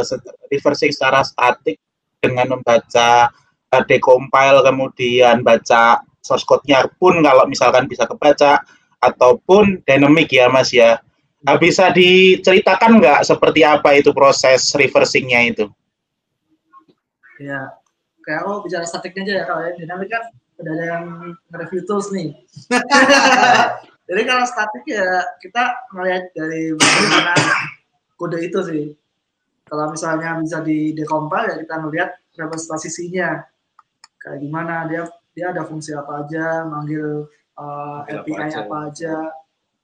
se- reversing secara statik dengan membaca eh, decompile kemudian baca source code-nya pun kalau misalkan bisa kebaca ataupun dynamic ya Mas ya. Nah, bisa diceritakan nggak seperti apa itu proses reversingnya itu?
Ya, kayak aku bicara statiknya aja ya kalau yang dinamik kan udah ada yang nge-review tools nih. (laughs) Jadi kalau statik ya kita melihat dari bagaimana kode itu sih. Kalau misalnya bisa di decompile ya kita melihat representasinya kayak gimana dia dia ada fungsi apa aja, manggil uh,
Manggil apa
API
aja.
apa aja.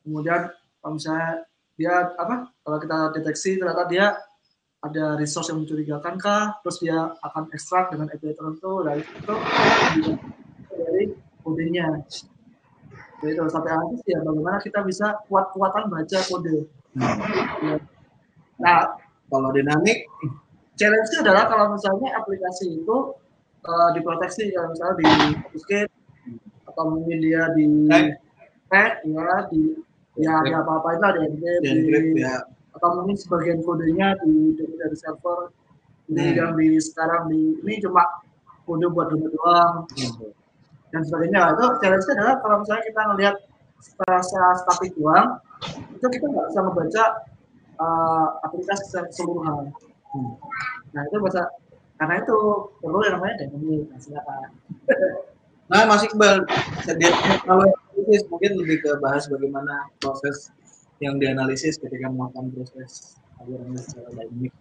Kemudian kalau misalnya dia apa? Kalau kita deteksi ternyata dia ada resource yang mencurigakan kah, terus dia akan ekstrak dengan API tertentu, dari itu dari kodenya. Jadi kalau sampai habis ya bagaimana kita bisa kuat-kuatan baca kode. Ya. Nah,
kalau dinamik
challenge-nya adalah kalau misalnya aplikasi itu eh, diproteksi kalau misalnya di obfuscate atau mungkin dia di
Hack.
hack ya di ya di apa-apain lah di encrypt, di-
ya.
atau mungkin sebagian kodenya di dari, server ini
Hmm.
yang di sekarang di ini cuma kode buat download doang. Dan sebagainya. Itu challenge adalah kalau misalnya kita ngelihat secara statik doang itu kita nggak bisa membaca uh, aplikasi secara keseluruhan
Hmm.
nah itu bisa karena itu perlu yang namanya dynamic nah, silakan
Nah, Mas Iqbal, sediat kalau analisis mungkin lebih ke bahas bagaimana proses yang dianalisis ketika melakukan proses aliran secara dynamic.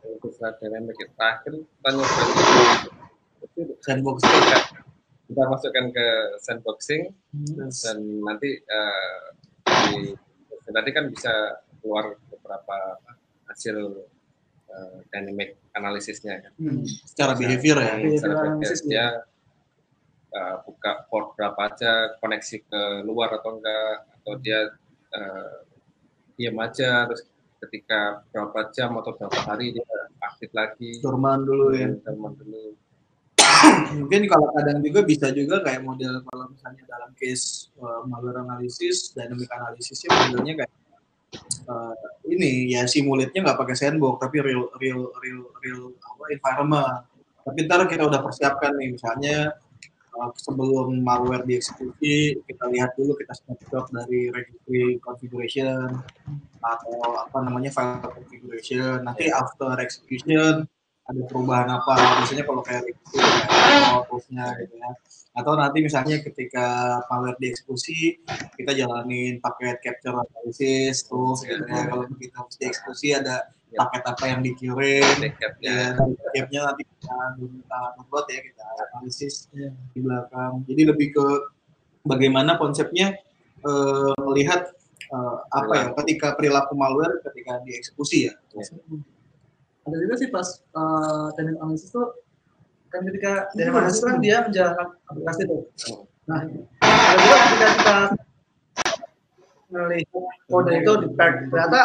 Untuk saat dynamic terakhir tanya itu
Sandbox
kita, kita masukkan ke sandboxing
Hmm.
dan nanti eh, di nanti kan bisa keluar beberapa hasil eh, dynamic analisisnya kan.
hmm, secara behavior ya.
Behavior
Secara
analysis,
behavior, dia eh, buka port berapa aja, koneksi ke luar atau enggak, atau dia eh, diam aja, terus ketika berapa jam atau berapa hari dia aktif lagi.
Dorman dulu ya.
Dorman dulu. (clears throat)
Mungkin kalau kadang juga bisa juga kayak model kalau misalnya dalam case uh, malware analisis, dynamic analisisnya modelnya kayak uh, ini ya simulate-nya nggak pakai sandbox tapi real real real real apa environment. Tapi ntar kita udah persiapkan nih misalnya uh, sebelum malware dieksekusi kita lihat dulu kita snapshot dari registry configuration atau apa namanya file configuration. Nanti after execution ada perubahan apa biasanya kalau kayak kayak terusnya gitu ya atau nanti misalnya ketika malware dieksekusi kita jalanin paket capture analysis terus gitu ya kalau kita harus dieksekusi ada. Paket apa yang dikirim.
Backupnya
ya dari backupnya nanti kita minta download ya kita analisis
Iya.
di belakang. Jadi lebih ke bagaimana konsepnya eh, melihat eh, apa ya ketika perilaku malware ketika dieksekusi ya.
Ada juga sih pas uh, dynamic analysis tuh kan ketika dari mana sih kan dia menjalankan aplikasi itu. Nah, ada juga ketika kita melihat kode itu di pack, ternyata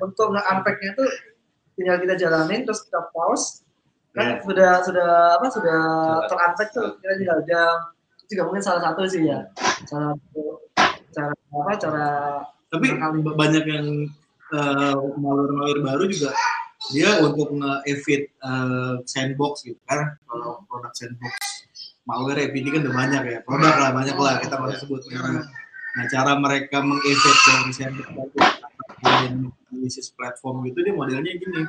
untuk nge-unpack-nya itu tinggal kita jalanin terus kita pause kan sudah sudah apa sudah ter-unpack tuh kita tinggal jam itu juga mungkin salah satu sih ya salah satu cara apa cara
Tapi
Barangkali.
banyak yang eh, malware-malware baru juga dia untuk nge-evit eh, sandbox gitu kan. Kalau produk sandbox malware APD kan udah banyak ya. Produk lah banyak lah kita usah sebut. Nah cara mereka meng-evit dari sandbox analisis platform gitu dia modelnya gini.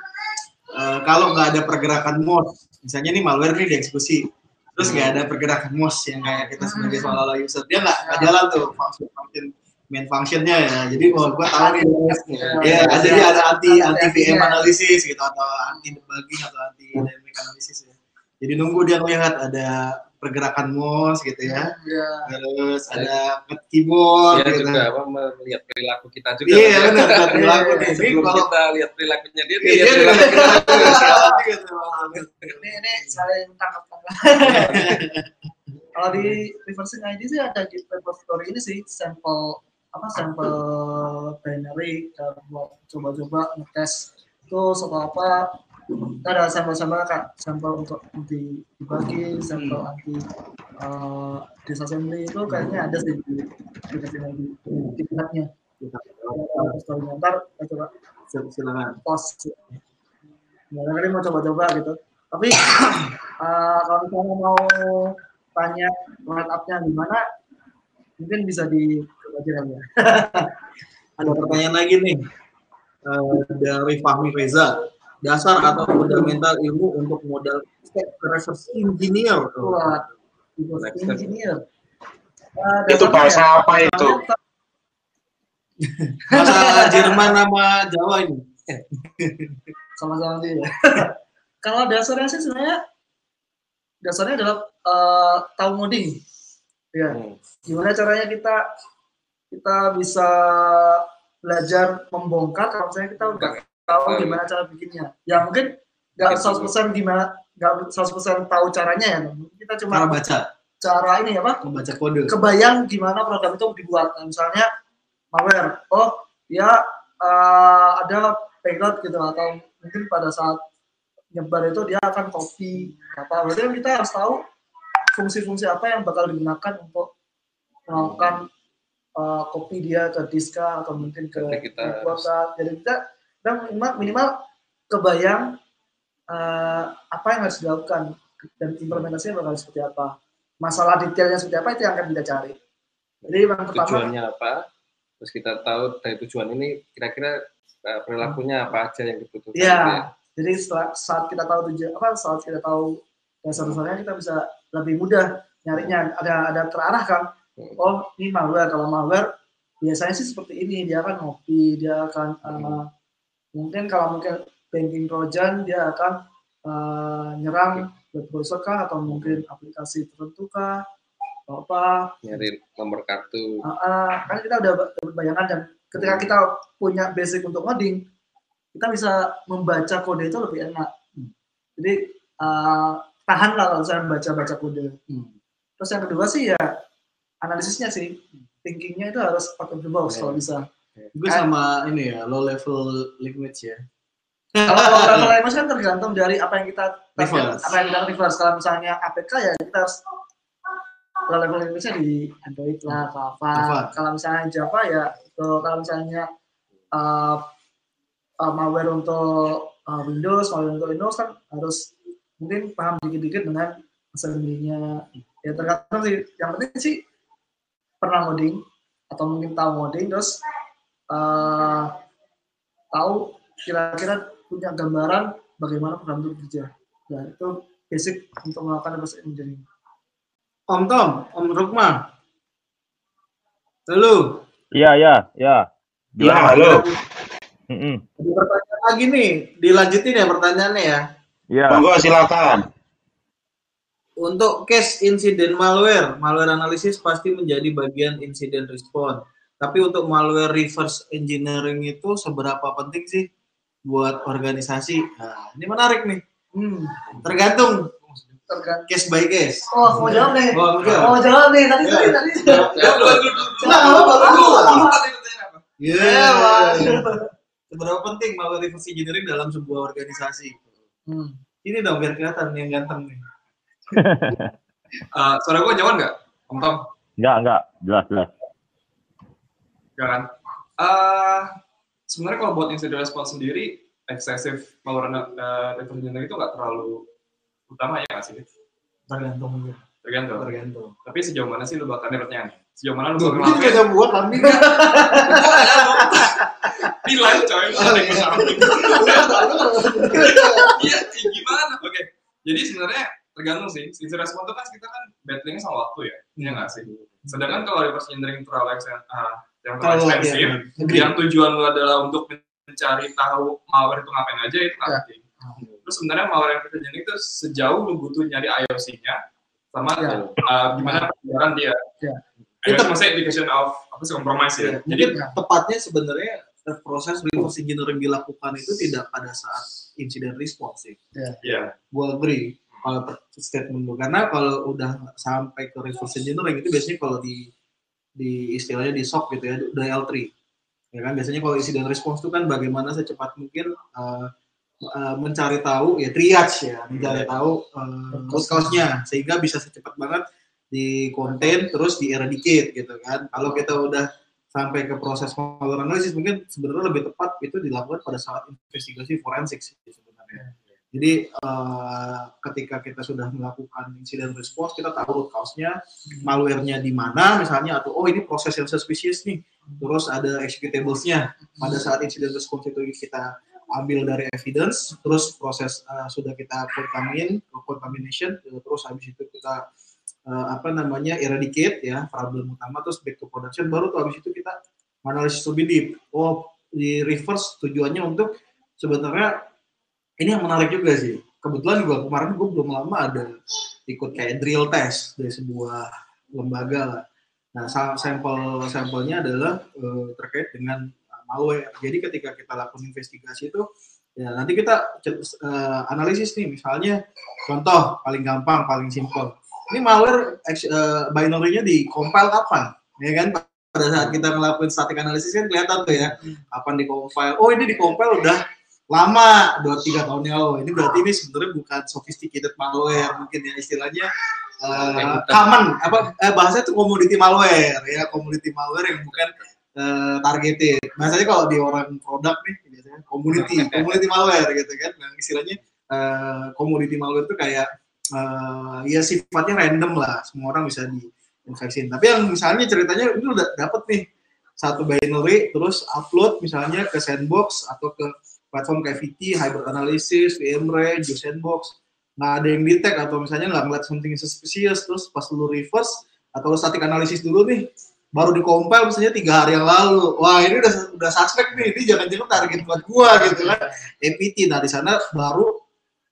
Eh, kalau nggak ada pergerakan mouse, misalnya nih malware nih dieksekusi, terus nggak ada pergerakan mouse yang kayak kita sebagai seolah-olah user, dia nggak nggak jalan tuh function function main functionnya ya. Jadi oh, gua tahu nih, ya jadi ada anti anti VM analysis gitu atau anti debugging atau anti dynamic analysis ya. Jadi nunggu dia melihat ada pergerakan mouse gitu ya,
ya
terus ada keyboard
Dia
gitu.
juga apa melihat perilaku kita juga.
Iya benar, ada perilaku nih.
Sebelum
kalau
kita lihat perilakunya dia, dia
Iya,
lihat
juga
perilaku
perilaku (laughs) gitu.
ini ini saling tangkap tangkap (laughs) kalau di reversing ID sih ada di repository ini sih sampel apa sampel binary kita buat coba-coba ngetes itu soal apa kita ada sampel-sampel kak. Sampel untuk anti dibagi sampel anti uh, disassembly. Itu kayaknya ada sih di ID di repository ntar kita coba.
Silakan.
post barangkali mau coba-coba gitu. Tapi (coughs) eh, kalau misalnya mau tanya write up-nya gimana mungkin bisa di pelajaran ya. (laughs)
Ada pertanyaan lagi nih Eh, dari Fahmi Reza. Dasar atau fundamental ilmu untuk modal step reverse engineer.
step.
engineer Eh,
Itu bahasa
ya,
apa itu?
Bahasa Jerman sama Jawa ini.
sama-sama dia (laughs) kalau dasarnya sih sebenarnya dasarnya adalah eh, tahu ngoding ya
Hmm.
gimana caranya kita kita bisa belajar membongkar kalau misalnya kita udah tahu
Hmm.
gimana cara bikinnya. Ya mungkin nggak 100% gimana nggak 100% tahu caranya ya. Kita
Cara
cuma
baca,
cara ini apa?
Membaca kode.
kebayang gimana program itu dibuat. Nah, misalnya malware. Oh ya eh, ada payload gitu atau mungkin pada saat nyebar itu dia akan copy apa berarti kan kita harus tahu fungsi-fungsi apa yang bakal digunakan untuk melakukan eh, copy dia ke diska atau mungkin ke
kita
website jadi kita kita minimal, minimal kebayang eh, apa yang harus dilakukan dan implementasinya bakal seperti apa. Masalah detailnya seperti apa itu yang akan kita cari. Jadi yang pertama
tujuannya apa? Terus kita tahu dari tujuan ini kira-kira uh, perilakunya apa aja yang dibutuhkan
Iya.
gitu ya.
jadi setelah, saat kita tahu tujuan apa saat kita tahu dasar-dasarnya kita bisa lebih mudah nyarinya. Ada ada terarah kan?
Hmm.
oh ini malware. Kalau malware biasanya sih seperti ini. Dia akan ngopi dia akan uh, mungkin kalau mungkin banking trojan dia akan uh, nyerang web browser kah atau mungkin aplikasi tertentu kah atau apa
nyari nomor kartu
Uh, uh, kan kita udah dapat bayangan dan ketika kita punya basic untuk ngoding, kita bisa membaca kode itu lebih enak. Jadi uh, tahan lah kalau saya membaca-baca kode.
Hmm.
Terus yang kedua sih ya analisisnya sih, thinkingnya itu harus pakai the box kalau bisa.
Gue sama ini ya, low level language ya.
Kalau kalau language kan tergantung dari apa yang kita
Reverse.
apa yang kita reverse. Kalau misalnya APK ya kita harus kalau level language-nya di Android lah, Java.
Java.
Kalau misalnya Java ya kalau misalnya uh, uh, malware untuk uh, Windows, malware untuk Windows kan harus mungkin paham dikit-dikit dengan assembly-nya. Ya tergantung sih. Yang penting sih pernah ngoding atau mungkin tahu ngoding terus uh, tahu kira-kira punya gambaran bagaimana program itu bekerja. Ya, itu basic untuk melakukan reverse engineering.
Om Tom, Om Rukma. Halo.
Iya, iya, iya.
Ya, halo.
Ada pertanyaan lagi nih, dilanjutin ya pertanyaannya ya.
Iya.
Monggo silakan.
Untuk case insiden malware, malware analisis pasti menjadi bagian insiden respon. Tapi untuk malware reverse engineering itu seberapa penting sih buat organisasi? Nah, ini menarik nih.
Hmm.
Tergantung
tergantung.
Case by case.
Oh, mau jawab nih.
Oh, enggak.
Oh, jawab nih. Tadi
Ya.
tadi tadi.
Ya,
Dulu, dulu, dulu.
Nah, apa, apa, apa, apa.
Lupa tadi pertanyaan apa.
Iya.
waduh.
Seberapa penting melakukan reverse engineering dalam sebuah organisasi?
Hmm.
Ini dong biar kelihatan yang ganteng nih. (laughs)
Eh, suara gue jauhan nggak? Om Tom?
Enggak, enggak. Jelas, jelas.
Nggak kan? Eh, sebenarnya kalau buat incident response sendiri, excessive malware uh, reverse engineering itu nggak terlalu utama ya nggak sih?
Tergantung.
Tergantung.
Tergantung.
Tapi sejauh mana sih lu bakal pertanyaan? Sejauh mana lu bakal
juga
ngelakuin?
jam buat kami.
Di live coy, ada yang samping. Iya, eh, (laughs) gimana? Oke, jadi sebenarnya tergantung sih. Sisi respon itu kan kita kan battlingnya sama waktu ya, iya nggak sih? Sedangkan kalau reverse engineering terlalu eksten- ah, yang terlalu ekstensif,
agree.
yang tujuan lu adalah untuk mencari tahu malware itu ngapain aja itu nggak
Ya.
penting. Terus sebenarnya malware reverse engineering itu sejauh lu butuh nyari IOC-nya sama
Ya.
uh, gimana penyebaran dia.
Ya.
IOC maksudnya indication of apa sih compromise ya.
Mungkin
Jadi
tepatnya sebenarnya eh, proses reverse engineering dilakukan itu tidak pada saat insiden response sih.
ya
Gue agree kalau statement lu karena kalau udah sampai ke reverse engineering itu biasanya kalau di di istilahnya di SOC gitu ya, udah L3. Ya kan biasanya kalau insiden response itu kan bagaimana secepat mungkin eh, eh, mencari tahu ya triage ya, mencari tahu uh, cause-nya sehingga bisa secepat banget di contain terus di eradicate gitu kan. Kalau kita udah sampai ke proses malware analysis mungkin sebenarnya lebih tepat itu dilakukan pada saat investigasi forensik sih sebenarnya. Jadi eh, ketika kita sudah melakukan insiden response kita tahu root cause-nya, malware-nya di mana misalnya atau oh ini proses yang suspicious nih. Terus ada executables-nya. Pada saat insiden response itu kita ambil dari evidence, terus proses eh, sudah kita contamin, contamination, terus habis itu kita eh, apa namanya eradicate ya problem utama terus back to production baru tuh habis itu kita analisis lebih deep oh di reverse tujuannya untuk sebenarnya ini yang menarik juga sih. Kebetulan juga kemarin gue belum lama ada ikut kayak drill test dari sebuah lembaga lah. Nah sa- sampel sampelnya adalah eh, terkait dengan uh, malware. Jadi ketika kita lakukan investigasi itu ya nanti kita eh, analisis nih. Misalnya contoh paling gampang paling simple ini malware eh, binary-nya di compile kapan? Ya kan? Pada saat kita melakukan static analysis kan kelihatan tuh ya kapan di compile oh ini di compile udah lama dua tiga tahun yang lalu. Ini berarti ini sebenarnya bukan sophisticated malware mungkin ya istilahnya eh, common apa eh, bahasa itu commodity malware ya commodity malware yang bukan eh, targeted. Bahasanya kalau di orang produk nih biasanya community (laughs) community malware gitu kan. Nah, istilahnya eh, commodity malware itu kayak eh, ya sifatnya random lah. Semua orang bisa diinfeksin tapi yang misalnya ceritanya itu udah dapet nih satu binary terus upload misalnya ke sandbox atau ke platform kayak VT, Hybrid Analysis, VMware, Juice Sandbox. Nggak ada yang detect atau misalnya nggak ngeliat something suspicious terus pas lu reverse atau lu static analysis dulu nih baru di compile misalnya tiga hari yang lalu. Wah ini udah udah suspek nih ini jangan-jangan target buat gua gitu kan. APT nah di sana baru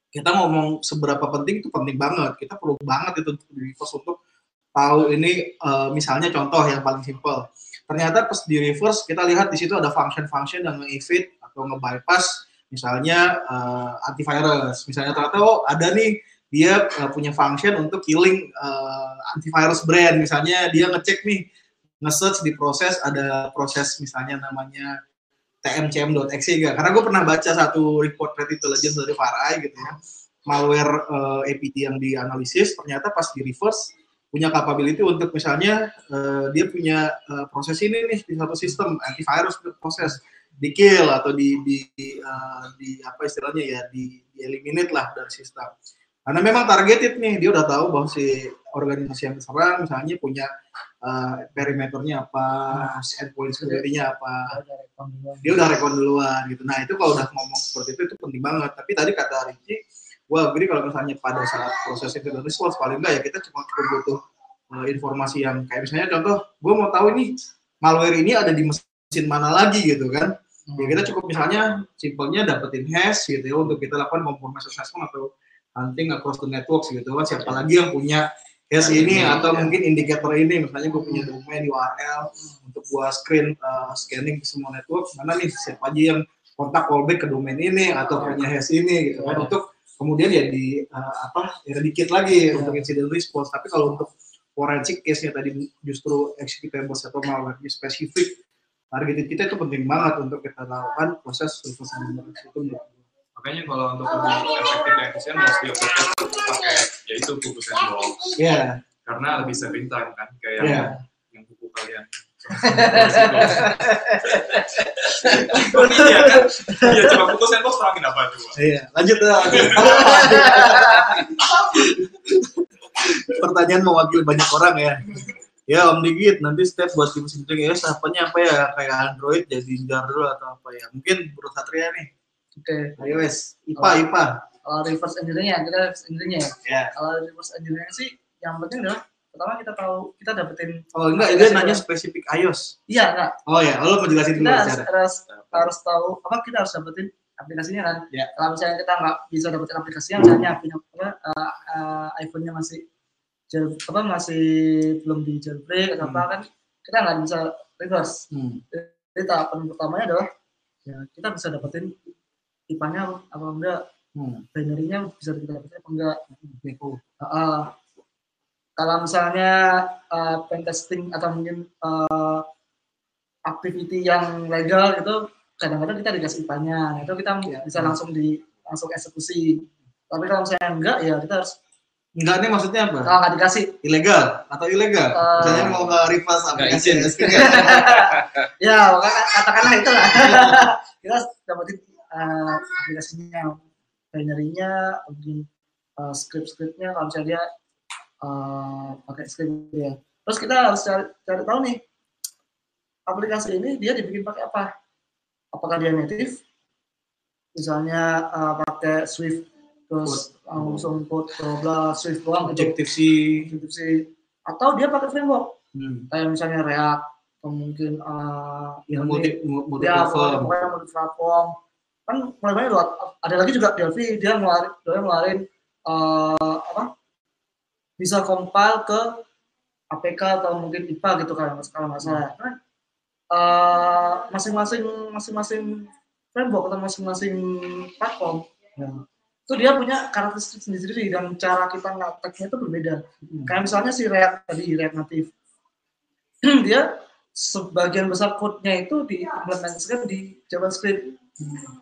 kita ngomong seberapa penting itu penting banget. Kita perlu banget itu untuk di reverse untuk tahu ini eh, misalnya contoh yang paling simple ternyata pas di reverse kita lihat di situ ada function-function yang nge-evade atau nge-bypass misalnya eh, antivirus. Misalnya ternyata oh ada nih dia eh, punya function untuk killing eh, antivirus brand. Misalnya dia ngecek nih nge-search di proses ada proses misalnya namanya tmcm.exe ya karena gue pernah baca satu report threat intelligence dari Farai gitu ya. Malware eh, APT yang dianalisis ternyata pas di reverse punya capability untuk misalnya eh, dia punya eh, proses ini nih di satu sistem antivirus proses di kill atau di di di, eh, di apa istilahnya ya di, di eliminate lah dari sistem karena memang targeted nih dia udah tahu bahwa si organisasi yang diserang misalnya punya eh, perimeternya apa endpoint security-nya apa dia udah rekon duluan gitu. Nah itu kalau udah ngomong seperti itu itu penting banget. Tapi tadi kata Ricci, gue agree kalau misalnya pada saat proses itu dan response paling enggak ya kita cuma cukup butuh uh, informasi yang kayak misalnya contoh, gue mau tahu ini malware ini ada di mesin mana lagi gitu kan. Ya kita cukup misalnya simpelnya dapetin hash gitu ya untuk kita lakukan compromise assessment atau hunting across the networks gitu kan. Siapa lagi yang punya hash ini atau mungkin indikator ini. Misalnya gue punya domain URL untuk gua screen uh, scanning ke semua network mana nih siapa aja yang kontak callback ke domain ini atau punya hash ini gitu kan. Untuk kemudian ya di uh, apa ya dikit lagi untuk incident response. Tapi kalau untuk forensic case-nya tadi justru executables atau malware spesifik targeted kita itu penting banget untuk kita lakukan proses engineering itu menurut.
Makanya kalau untuk efektif dan efisien mesti open pakai yaitu buku sandbox
Iya,
karena lebih saving time kan kayak
iya.
yang buku kalian. Iya kan? Iya coba buku terangin apa coba?
Iya, lanjut ya. lanjut. (laughs) Pertanyaan mewakili banyak orang ya. Ya Om Digit, nanti step buat tim sendiri ya, apanya apa ya kayak Android jadi jar dulu atau apa ya? Mungkin menurut Satria nih,
Oke.
iOS, IPA, IPA.
Kalau reverse engineering kita reverse engineering ya.
Ya.
Kalau reverse engineering sih yang penting adalah pertama kita tahu kita dapetin
Oh enggak, dia nanya spesifik iOS.
iya enggak
Oh ya, lo mau jelasin dulu
harus,
cara.
harus harus tahu apa kita harus dapetin aplikasinya kan
Ya.
kalau misalnya kita nggak bisa dapetin aplikasinya misalnya punya apa uh, uh, iPhone-nya masih jail, apa masih belum di jailbreak atau apa kan kita nggak bisa reverse
Hmm.
jadi tahapan pertamanya adalah ya kita bisa dapetin IPA-nya apa enggak
Hmm.
binary-nya bisa kita dapetin apa enggak
Neko.
Uh, kalau misalnya uh, pen testing atau mungkin uh, activity yang legal itu kadang-kadang kita dikasih IPA-nya, nah, itu kita bisa langsung di langsung eksekusi. Tapi kalau misalnya enggak, ya kita harus
Enggak nih maksudnya apa?
kalau nggak dikasih,
Ilegal atau ilegal?
Eh,
Misalnya mau
Nggak
aplikasi
izin. (laughs)
ya.
ya katakanlah itu lah. (laughs) kita dapetin uh, aplikasinya, binary-nya, mungkin uh, script-scriptnya, kalau misalnya dia uh, pakai script ya. Terus kita harus cari, cari tahu nih aplikasi ini dia dibikin pakai apa? Apakah dia native? Misalnya uh, pakai Swift terus langsung code bla bla Swift doang gitu.
Objective C.
Objective C. Atau dia pakai framework
Hmm.
kayak misalnya React atau mungkin uh,
Yang multi multi
ya
platform.
pokoknya multi platform kan mulai banyak loh ada lagi juga Delphi dia ngeluarin dia ngeluarin uh, apa bisa compile ke APK atau mungkin IPA gitu kan kalau nggak salah kan uh, masing-masing masing-masing framework atau masing-masing platform ya, itu dia punya karakteristik sendiri dan cara kita ngeteknya itu berbeda. Kayak misalnya si React tadi React Native (clears throat) dia sebagian besar code-nya itu diimplementasikan di JavaScript.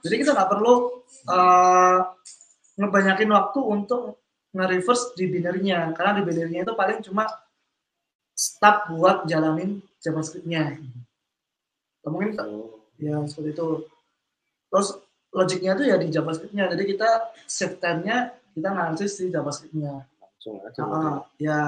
Jadi kita nggak perlu uh, ngebanyakin waktu untuk nge-reverse di binary-nya. Karena di binary-nya itu paling cuma step buat jalanin JavaScript-nya. Atau mungkin ya seperti itu. Terus logiknya itu ya di JavaScript-nya. Jadi kita save time-nya kita analisis di JavaScript-nya.
Langsung aja.
Ah, ya.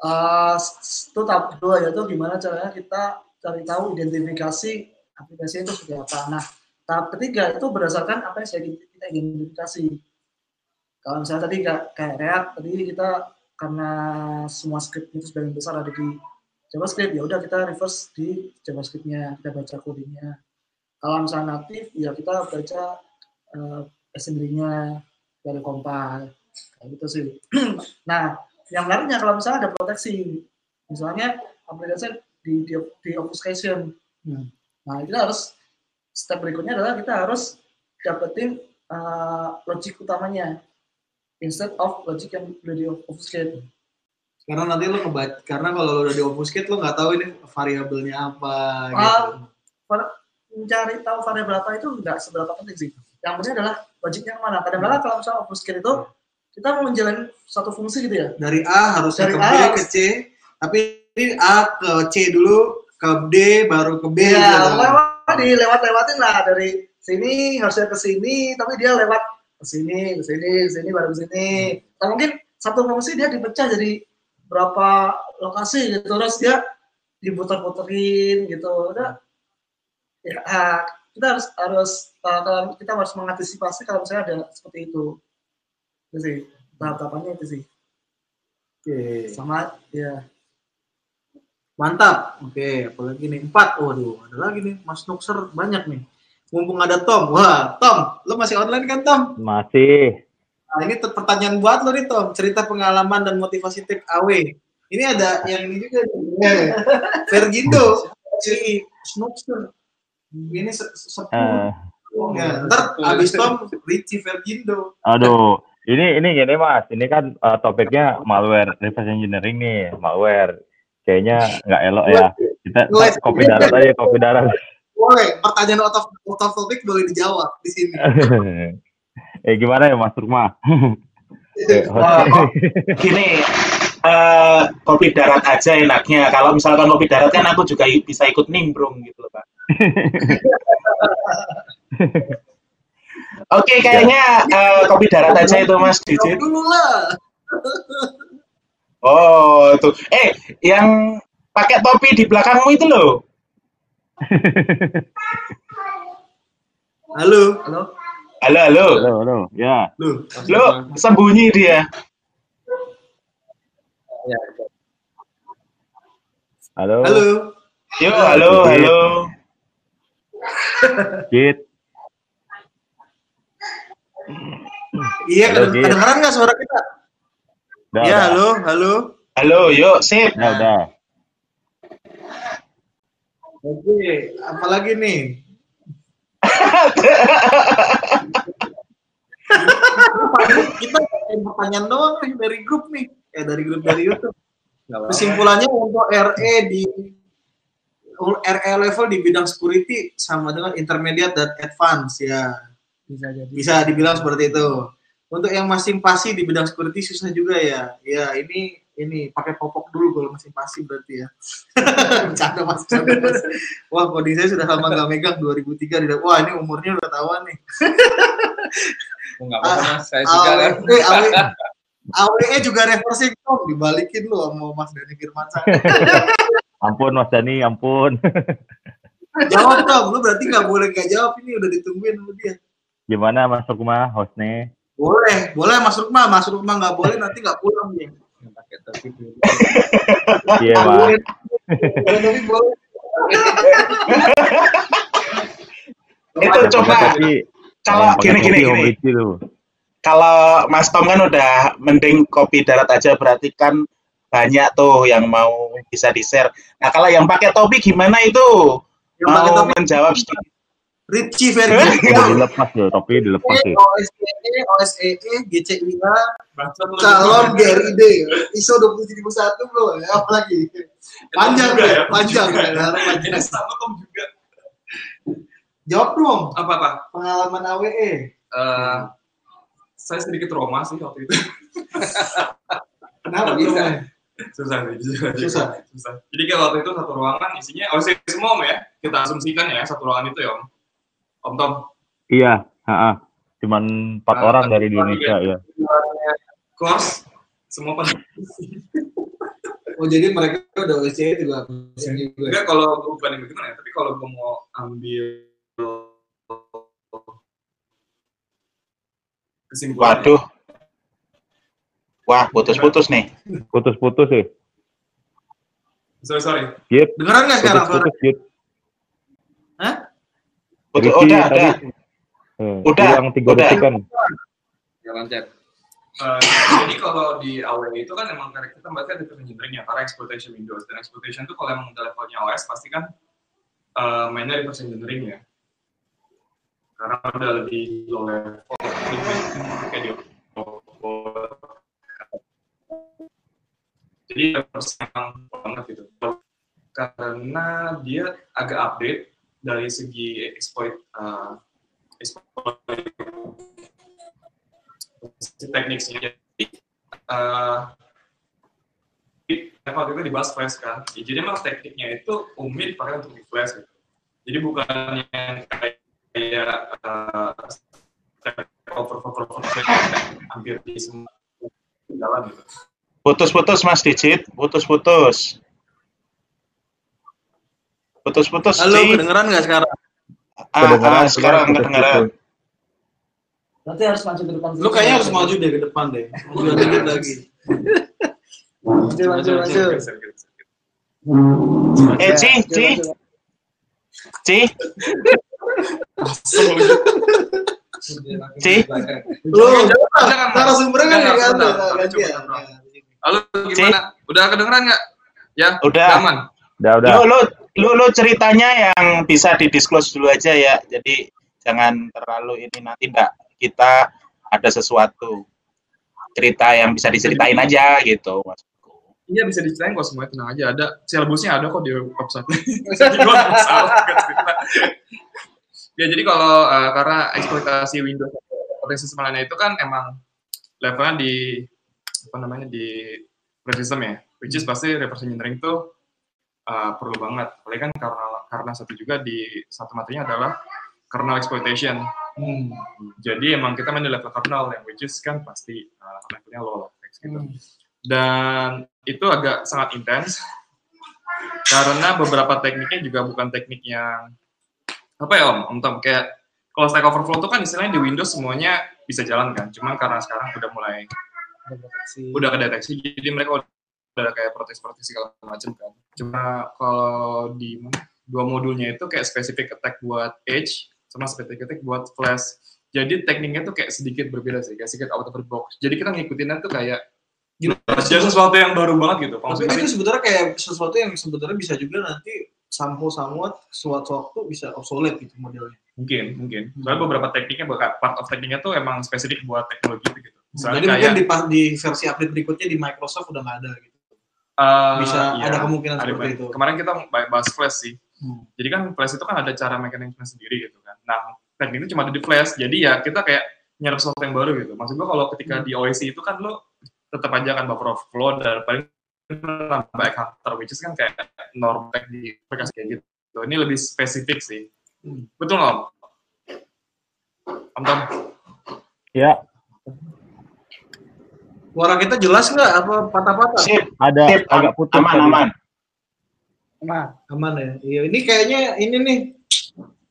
Eh, s- itu tahap kedua yaitu gimana caranya kita cari tahu identifikasi aplikasi itu seperti apa. Nah, tahap ketiga itu berdasarkan apa yang saya kita identifikasi. Kalau misalnya tadi kayak, kayak React, tadi kita karena semua script itu sebagian besar ada di JavaScript, ya udah kita reverse di JavaScript-nya, kita baca codingnya. Kalau misalnya native, ya kita baca eh, assembly-nya dari compile, kayak gitu sih. (clears throat) nah, yang menariknya kalau misalnya ada proteksi, misalnya aplikasi di, di, di obfuscation.
Hmm.
Nah, kita harus step berikutnya adalah kita harus dapetin uh, logic utamanya instead of logic yang udah di obfuscate.
Karena nanti lo ngebaca, karena kalau lo udah di obfuscate lo nggak tahu ini variabelnya apa gitu.
Mencari tahu variabel apa itu nggak seberapa penting sih. Yang penting adalah logiknya ke mana. Kadang-kadang kalau misalnya obfuscate itu kita mau menjalani satu fungsi gitu ya.
Dari A harusnya
Dari
ke
A
B
harus-
ke C, tapi ini A ke C dulu, ke D baru ke B
Iya,
gitu.
pokoknya dilewat-lewatin lah dari sini harusnya ke sini, tapi dia lewat ke sini, ke sini, ke sini baru ke sini. Atau mungkin satu fungsi dia dipecah jadi berapa lokasi gitu, terus dia diputar-puterin gitu. Udah, ya, ah, kita harus harus uh, kalau kita harus mengantisipasi kalau misalnya ada seperti itu. Itu sih tahap-tahapannya itu sih.
Oke.
Sama ya
Mantap. Oke, apalagi nih? Empat. Waduh, ada lagi nih. Mas Nuxer banyak nih. Mumpung ada Tom. Wah, Tom, lo masih online kan Tom?
Masih.
Nah, ini tuh pertanyaan buat lo nih Tom. Cerita pengalaman dan motivasi take away. Ini ada yang ini juga. (laughs) Vergindo, si Snoopster. Ini se- se- sepuh.
Eh,
Ya, ntar abis Tom Richie Vergindo.
Aduh, ini ini gini mas, ini kan eh, topiknya malware, reverse engineering nih, malware. Kayaknya nggak elok ya. Kita kopi darat aja, kopi darat.
Boleh, pertanyaan out of, out of topic boleh dijawab di sini. (laughs)
eh gimana ya mas Rukma? Eh, (laughs)
Gini, eh, kopi darat aja enaknya. Kalau misalkan kopi darat kan aku juga bisa ikut nimbrung gitu loh, Pak. (laughs) Oke, kayaknya eh, kopi darat aja itu Mas
dulu lah. (laughs)
Oh, itu. Eh, yang pakai topi di belakangmu itu loh.
Halo,
Halo?
Halo, halo.
halo, halo, ya.
lu.
Lo sembunyi dia.
Ya,
Halo,
Halo.
Yuk, halo, halo.
Git.
Iya,
Halo,
kedeng-
Git.
kedengeran nggak suara kita?
Udah,
Iya,
udah.
halo, halo.
Halo, yuk, sip.
Udah, udah.
Oke, apalagi nih? (laughs) kita pertanyaan doang nih dari grup nih, eh dari grup dari YouTube. Kesimpulannya untuk RE di RE level di bidang security sama dengan intermediate dan advance ya.
Bisa jadi.
Bisa dibilang seperti itu. Untuk yang masing pasi di bidang security susah juga ya. Ya ini ini pakai popok dulu kalau masing pasi berarti ya. (laughs) Bercanda mas, bercanda mas. Wah kode saya sudah lama nggak megang 2003. Tidak. Wah ini umurnya udah tawan nih.
Oh, nggak apa-apa saya juga.
AWE, AWE, AWE juga reversing dong, dibalikin lu sama Mas Dani Firmansyah. (laughs)
Ampun Mas Dani, ampun. (laughs)
jawab dong, lu berarti nggak boleh nggak jawab ini udah ditungguin sama dia.
Gimana Mas Rukma, hostnya?
Boleh, boleh Mas Rukma, Mas Rukma nggak boleh nanti nggak pulang dia. (laughs)
Iya
tapi boleh.
Itu coba kalau
pakai
Kalau Mas Tom kan udah mending kopi darat aja berarti kan banyak tuh yang mau bisa di share. Nah kalau yang pakai topi gimana itu?
Yang pakai
Mau
topi
menjawab sedikit.
Richie
Udah
Vergito.
dilepas ya, topi dilepas ya.
OSEE, OSEE, GCIA, calon GRID, ISO 27001 bro, ya, apa lagi? Panjang ya,
ya,
panjang
juga
ya, panjang.
Sama Tom juga.
Jawab dong,
Apa apa?
pengalaman. AWE.
Eh, saya sedikit trauma sih waktu itu. (laughs)
Kenapa
Bisa.
susah sih, (laughs) susah.
Susah.
susah. Jadi kayak waktu itu satu ruangan isinya, oh sih semua om ya, kita asumsikan ya satu ruangan itu ya om. Om Tom,
Iya, ha Cuman empat
Nah,
orang dari Indonesia ya.
course semua pada (laughs)
Oh jadi mereka udah OSCE juga pusing juga.
enggak kalau gue bukan yang gimana ya, tapi kalau gue mau ambil kesimpulan
Waduh. Wah putus-putus nih.
Putus-putus ya.
sorry sorry
Git,
Dengeran nggak sekarang
putus-putus Git.
Putus,
Rizky
udah,
tadi,
udah.
eh,
Udah,
hilang tiga
udah.
detik kan.
Jalan chat.
Eh, jadi kalau di AW itu kan emang karena kita baca di engineering-nya karena exploitation Windows dan exploitation itu kalau emang udah levelnya OS pasti kan eh, mainnya reverse engineering ya karena udah lebih low level. Kayak di jadi reverse emang banget gitu. Karena dia agak update dari segi exploit eh, exploit tekniknya. Jadi uh, waktu itu dibahas flash kan. Ya, jadi memang tekniknya itu umum dipakai untuk di flash gitu. jadi bukan yang kayak kayak uh, over over over hampir di semua jalan gitu
Putus-putus Mas Digit. Putus-putus. Putus-putus.
Halo,
Ci.
kedengeran nggak sekarang?
Ah,
Kedengeran,
ah, sekarang kedengeran.
Berarti harus maju ke depan.
Lu kayaknya harus maju deh ke depan deh. Maju dikit lagi.
Maju, maju, maju.
Eh, Ci, Ci, Ci. Ci.
Lu
Jangan,
narasumbernya kan nggak ada. gantian.
jangan. Halo, gimana? Udah kedengeran nggak? Ya,
Udah.
Aman.
Udah, udah.
Lu, lu, lu, lu ceritanya yang bisa didisclose dulu aja ya. Jadi jangan terlalu ini nanti enggak kita ada sesuatu cerita yang bisa diceritain aja gitu maksudku.
Iya bisa diceritain kok semuanya tenang aja ada syllabusnya ada kok di website. (laughs) ya jadi kalau eh, karena eksploitasi Windows operating system lainnya itu kan emang levelnya di apa namanya di operating system ya, which is pasti reverse engineering itu eh, perlu banget. Apalagi kan karena karena satu juga di satu materinya adalah kernel exploitation.
Hmm.
Jadi emang kita main di level kernel yang which is kan pasti uh, levelnya low lah gitu. Dan itu agak sangat intens karena beberapa tekniknya juga bukan teknik yang apa ya om, om Tom kayak kalau Stack Overflow itu kan istilahnya di Windows semuanya bisa jalan kan, cuman karena sekarang udah mulai
Deteksi.
udah kedeteksi jadi mereka udah ada kayak protes-protes segala macam kan. Cuma kalau di dua modulnya itu kayak specific attack buat Edge sama specific attack buat Flash. Jadi tekniknya tuh kayak sedikit berbeda sih, kayak sedikit out of the box. Jadi kita ngikutinnya tuh kayak jadi sesuatu yang baru banget gitu.
Tapi itu sebetulnya kayak sesuatu yang sebenarnya bisa juga nanti somehow somewhat suatu waktu bisa obsolete gitu modelnya.
mungkin, mungkin. Soalnya beberapa tekniknya, bahkan part of tekniknya tuh emang spesifik buat teknologi itu gitu. Misalnya
Jadi
kayak,
mungkin di, di versi update berikutnya di Microsoft udah nggak ada gitu.
eh,
Bisa
iya,
ada kemungkinan
ada
seperti
banyak.
itu.
Kemarin kita bahas Flash sih.
Hmm.
Jadi kan Flash itu kan ada cara mekanisme sendiri gitu kan. Nah, teknik itu cuma ada di Flash. Jadi ya kita kayak nyerap sesuatu yang baru gitu. Maksud gua kalau ketika di OSI itu kan lo tetap aja kan buffer overflow dan paling nambah egg hunter which is kan kayak norm di aplikasi kayak gitu. Ini lebih spesifik sih. Betul nggak? Om? Om Tom?
Ya,
Suara kita jelas nggak apa patah-patah?
Sip,
ada
sip,
agak putus.
aman
tadi.
aman.
Nah,
Aman ya? Iya, ini kayaknya ini nih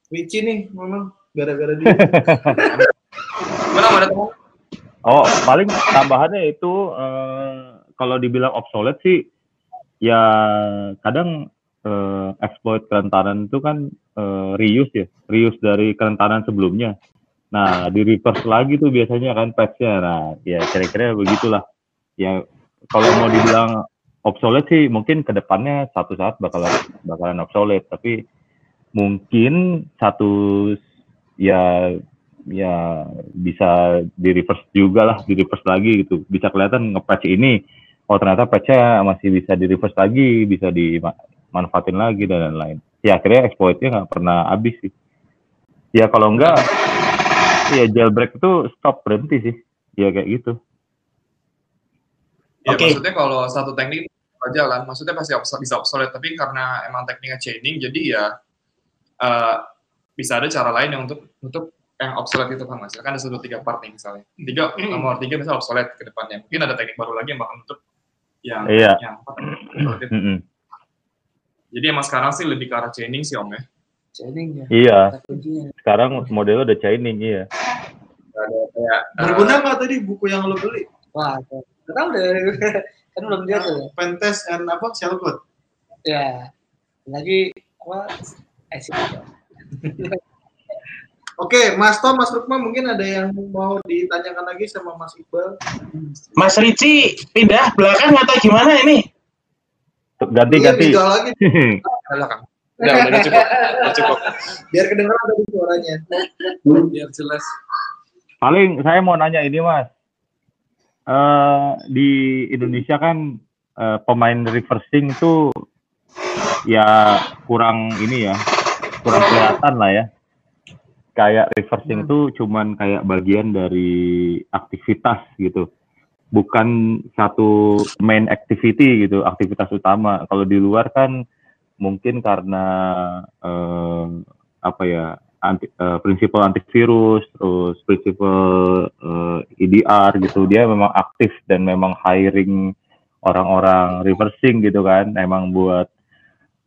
Wici nih memang gara-gara dia. (laughs)
Gimana ada teman?
Oh, paling tambahannya itu eh, kalau dibilang obsolete sih, ya kadang eh, exploit kerentanan itu kan eh, reuse ya, reuse dari kerentanan sebelumnya. Nah, di reverse lagi tuh biasanya kan patch-nya. Nah, ya kira-kira begitulah. Ya kalau mau dibilang obsolete sih mungkin ke depannya satu saat bakalan bakalan obsolete, tapi mungkin satu ya ya bisa di reverse juga lah, di reverse lagi gitu. Bisa kelihatan nge-patch ini, oh ternyata patch-nya masih bisa di reverse lagi, bisa dimanfaatin lagi dan lain-lain. Ya akhirnya exploit-nya nggak pernah habis sih. Ya kalau enggak, ya jailbreak itu stop berhenti sih. Ya kayak gitu.
Ya
Oke.
maksudnya kalau satu teknik nggak jalan, maksudnya pasti bisa obsolete. Tapi karena emang tekniknya chaining, jadi ya eh, bisa ada cara lain yang untuk untuk yang obsolete itu kan mas. Kan ada satu tiga part nih misalnya. Tiga nomor tiga bisa obsolete ke depannya. Mungkin ada teknik baru lagi yang bakal nutup yang
Iya. (clears throat) Mm-mm.
Jadi emang sekarang sih lebih ke arah chaining sih om ya.
chaining ya.
Iya, sekarang modelnya udah chaining iya.
Ada kayak eh,
Berguna nggak tadi buku yang lo beli?
Wah, nggak tahu deh. (laughs) kan belum dia tuh.
Pentest and apa? Shellcode.
Ya. Lagi apa? IC. (laughs)
Oke, Mas Tom, Mas Rukma mungkin ada yang mau ditanyakan lagi sama Mas Iqbal.
Mas Ricci pindah belakang atau gimana ini?
Ganti
Iya,
ganti.
pindah lagi
ada kan. Udah, udah, udah cukup. Udah cukup.
biar kedengeran tadi suaranya.
Biar jelas.
Paling saya mau nanya ini mas, Eh di Indonesia kan eh, pemain reversing itu ya kurang ini ya, kurang kelihatan lah ya. Kayak reversing itu cuman kayak bagian dari aktivitas gitu, bukan satu main activity gitu, aktivitas utama. Kalau di luar kan mungkin karena eh, apa ya anti, eh, prinsipal antivirus, terus prinsipal eh, EDR gitu, dia memang aktif dan memang hiring orang-orang reversing gitu kan, emang buat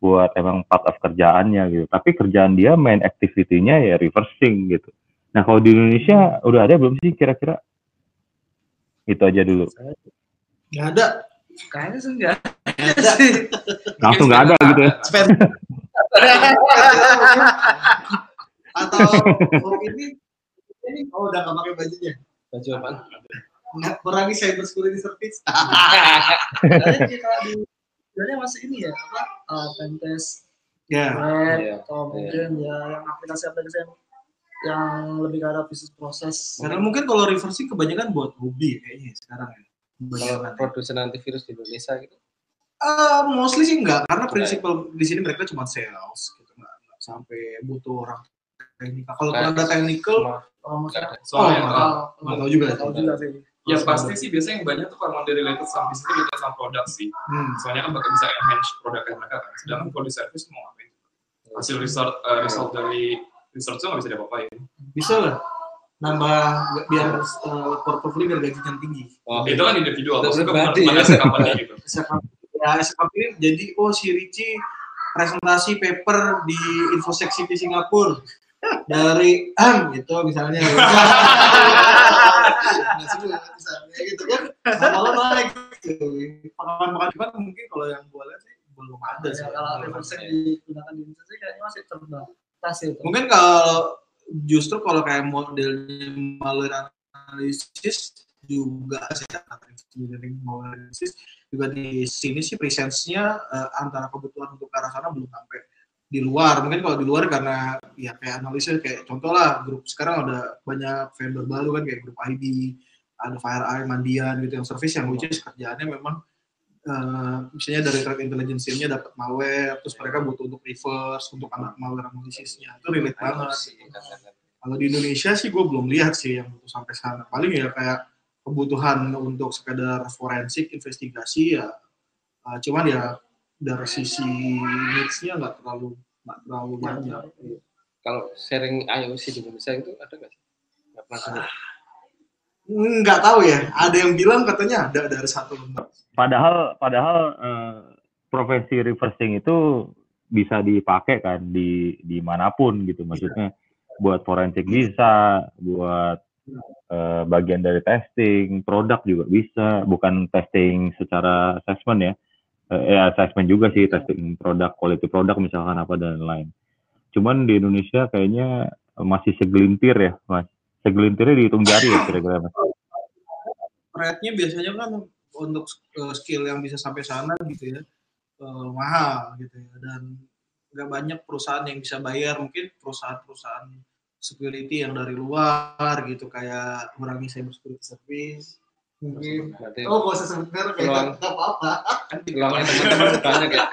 buat emang part of kerjaannya gitu. Tapi kerjaan dia main activity-nya ya reversing gitu. Nah kalau di Indonesia udah ada belum sih kira-kira? Itu aja dulu.
Nggak ada.
Kayaknya sih enggak.
Nggak ada.
Langsung nggak ada gitu ya.
Atau oh, ini ini oh udah nggak pakai bajunya.
Baju apa?
Nggak kurangi cyber security service. (laughs)
Sih di sebenarnya masih ini ya apa? Uh,
ya.
web
Iya,
atau mungkin ya yang aplikasi-aplikasi yang yang lebih ke arah bisnis proses.
Karena mungkin kalau reversing kebanyakan buat hobi kayaknya sekarang ya.
Kalau produsen antivirus di Indonesia gitu.
Eh, mostly sih enggak, karena prinsipal di sini mereka cuma sales gitu, enggak, enggak sampai butuh orang teknikal. Kalau
Nah,
ada technical,
Semua
Oh, maksudnya
nggak ada.
Soalnya
Oh,
kalau-
nggak tahu juga.
tahu juga sih.
Ya pasti sih biasanya yang banyak tuh kalau emang dari related sama bisnis itu related sama produk sih.
hmm,
Soalnya kan bakal bisa enhance produknya mereka kan. Sedangkan kalau di service mau ngapain? Hasil result eh, result dari research itu nggak bisa diapa-apain.
bisa lah nambah biar uh, portfolio biar gajinya tinggi.
Oh,
itu kan individual, maksudnya bukan
ya.
as a company gitu. (laughs)
Ya ini jadi oh si Ricci presentasi paper di Infosec City Singapura (laughs) dari am gitu misalnya (laughs) Nah, seru, misalnya gitu kan lama-lama naik gitu pengalaman pengalaman mungkin kalau yang gue lihat sih belum ada sih
kalau reverse yang digunakan di Indonesia sih kayaknya masih terbatas itu.
mungkin kalau justru kalau kayak modelnya malware analisis juga sih engineering malware analisis juga di sini sih presence-nya eh, antara kebutuhan untuk ke arah sana belum sampai di luar mungkin kalau di luar karena ya kayak analisis kayak contoh lah grup sekarang ada banyak vendor baru kan kayak grup ID ada FireEye, Mandian gitu yang service yang which is kerjaannya memang eh, misalnya dari threat intelligence-nya dapat malware terus mereka butuh untuk reverse untuk anak malware analisisnya itu relate banget kalau di Indonesia sih gue belum lihat sih yang butuh sampai sana. Paling ya kayak kebutuhan untuk sekedar forensik, investigasi ya. uh, cuman ya dari sisi needs-nya nggak terlalu nggak terlalu banyak.
Kalau sharing IOC di Indonesia itu ada nggak sih? Nggak pernah dengar.
Nggak tahu ya. Ada yang bilang katanya ada dari satu lembar.
Padahal padahal eh, profesi reversing itu bisa dipakai kan di di mana pun gitu maksudnya buat forensik bisa buat eh, bagian dari testing produk juga bisa bukan testing secara assessment ya eh, ya assessment juga sih testing produk quality produk misalkan apa dan lain cuman di Indonesia kayaknya masih segelintir ya mas. Segelintirnya dihitung jari ya kira-kira mas.
Rate-nya biasanya kan untuk uh, skill yang bisa sampai sana gitu ya uh, mahal gitu ya. Dan nggak banyak perusahaan yang bisa bayar. Mungkin perusahaan-perusahaan security yang dari luar gitu kayak kurangi cyber security service mungkin. Oh gak usah sebentar
Peluang.
kayak nggak apa-apa.
Kan peluangnya teman-teman banyak ya.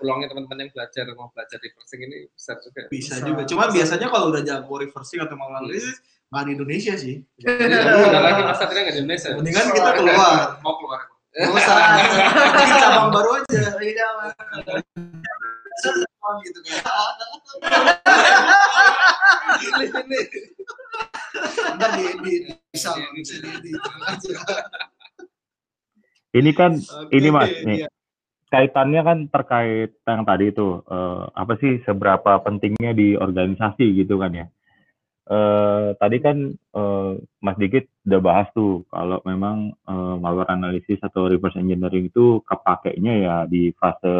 Peluangnya teman-teman yang belajar mau belajar reversing ini besar juga.
bisa
Bisa.
juga. Cuma biasanya kalau udah jago reversing atau mau analisis nggak di Indonesia sih.
Jadi ada lagi Mas Satria nggak di Indonesia.
mendingan kita keluar.
Mau keluar.
nggak usah. (laughs) Bikin cabang baru aja. Iya. Gitu kan. (laughs) Ini ini ntar di di bisa bisa di di
ini kan
Oke,
ini mas
iya.
nih. Kaitannya kan terkait yang tadi itu eh, apa sih seberapa pentingnya di organisasi gitu kan ya. Eh, tadi kan eh, Mas Dikit udah bahas tuh kalau memang eh, malware analisis atau reverse engineering itu kepakainya ya di fase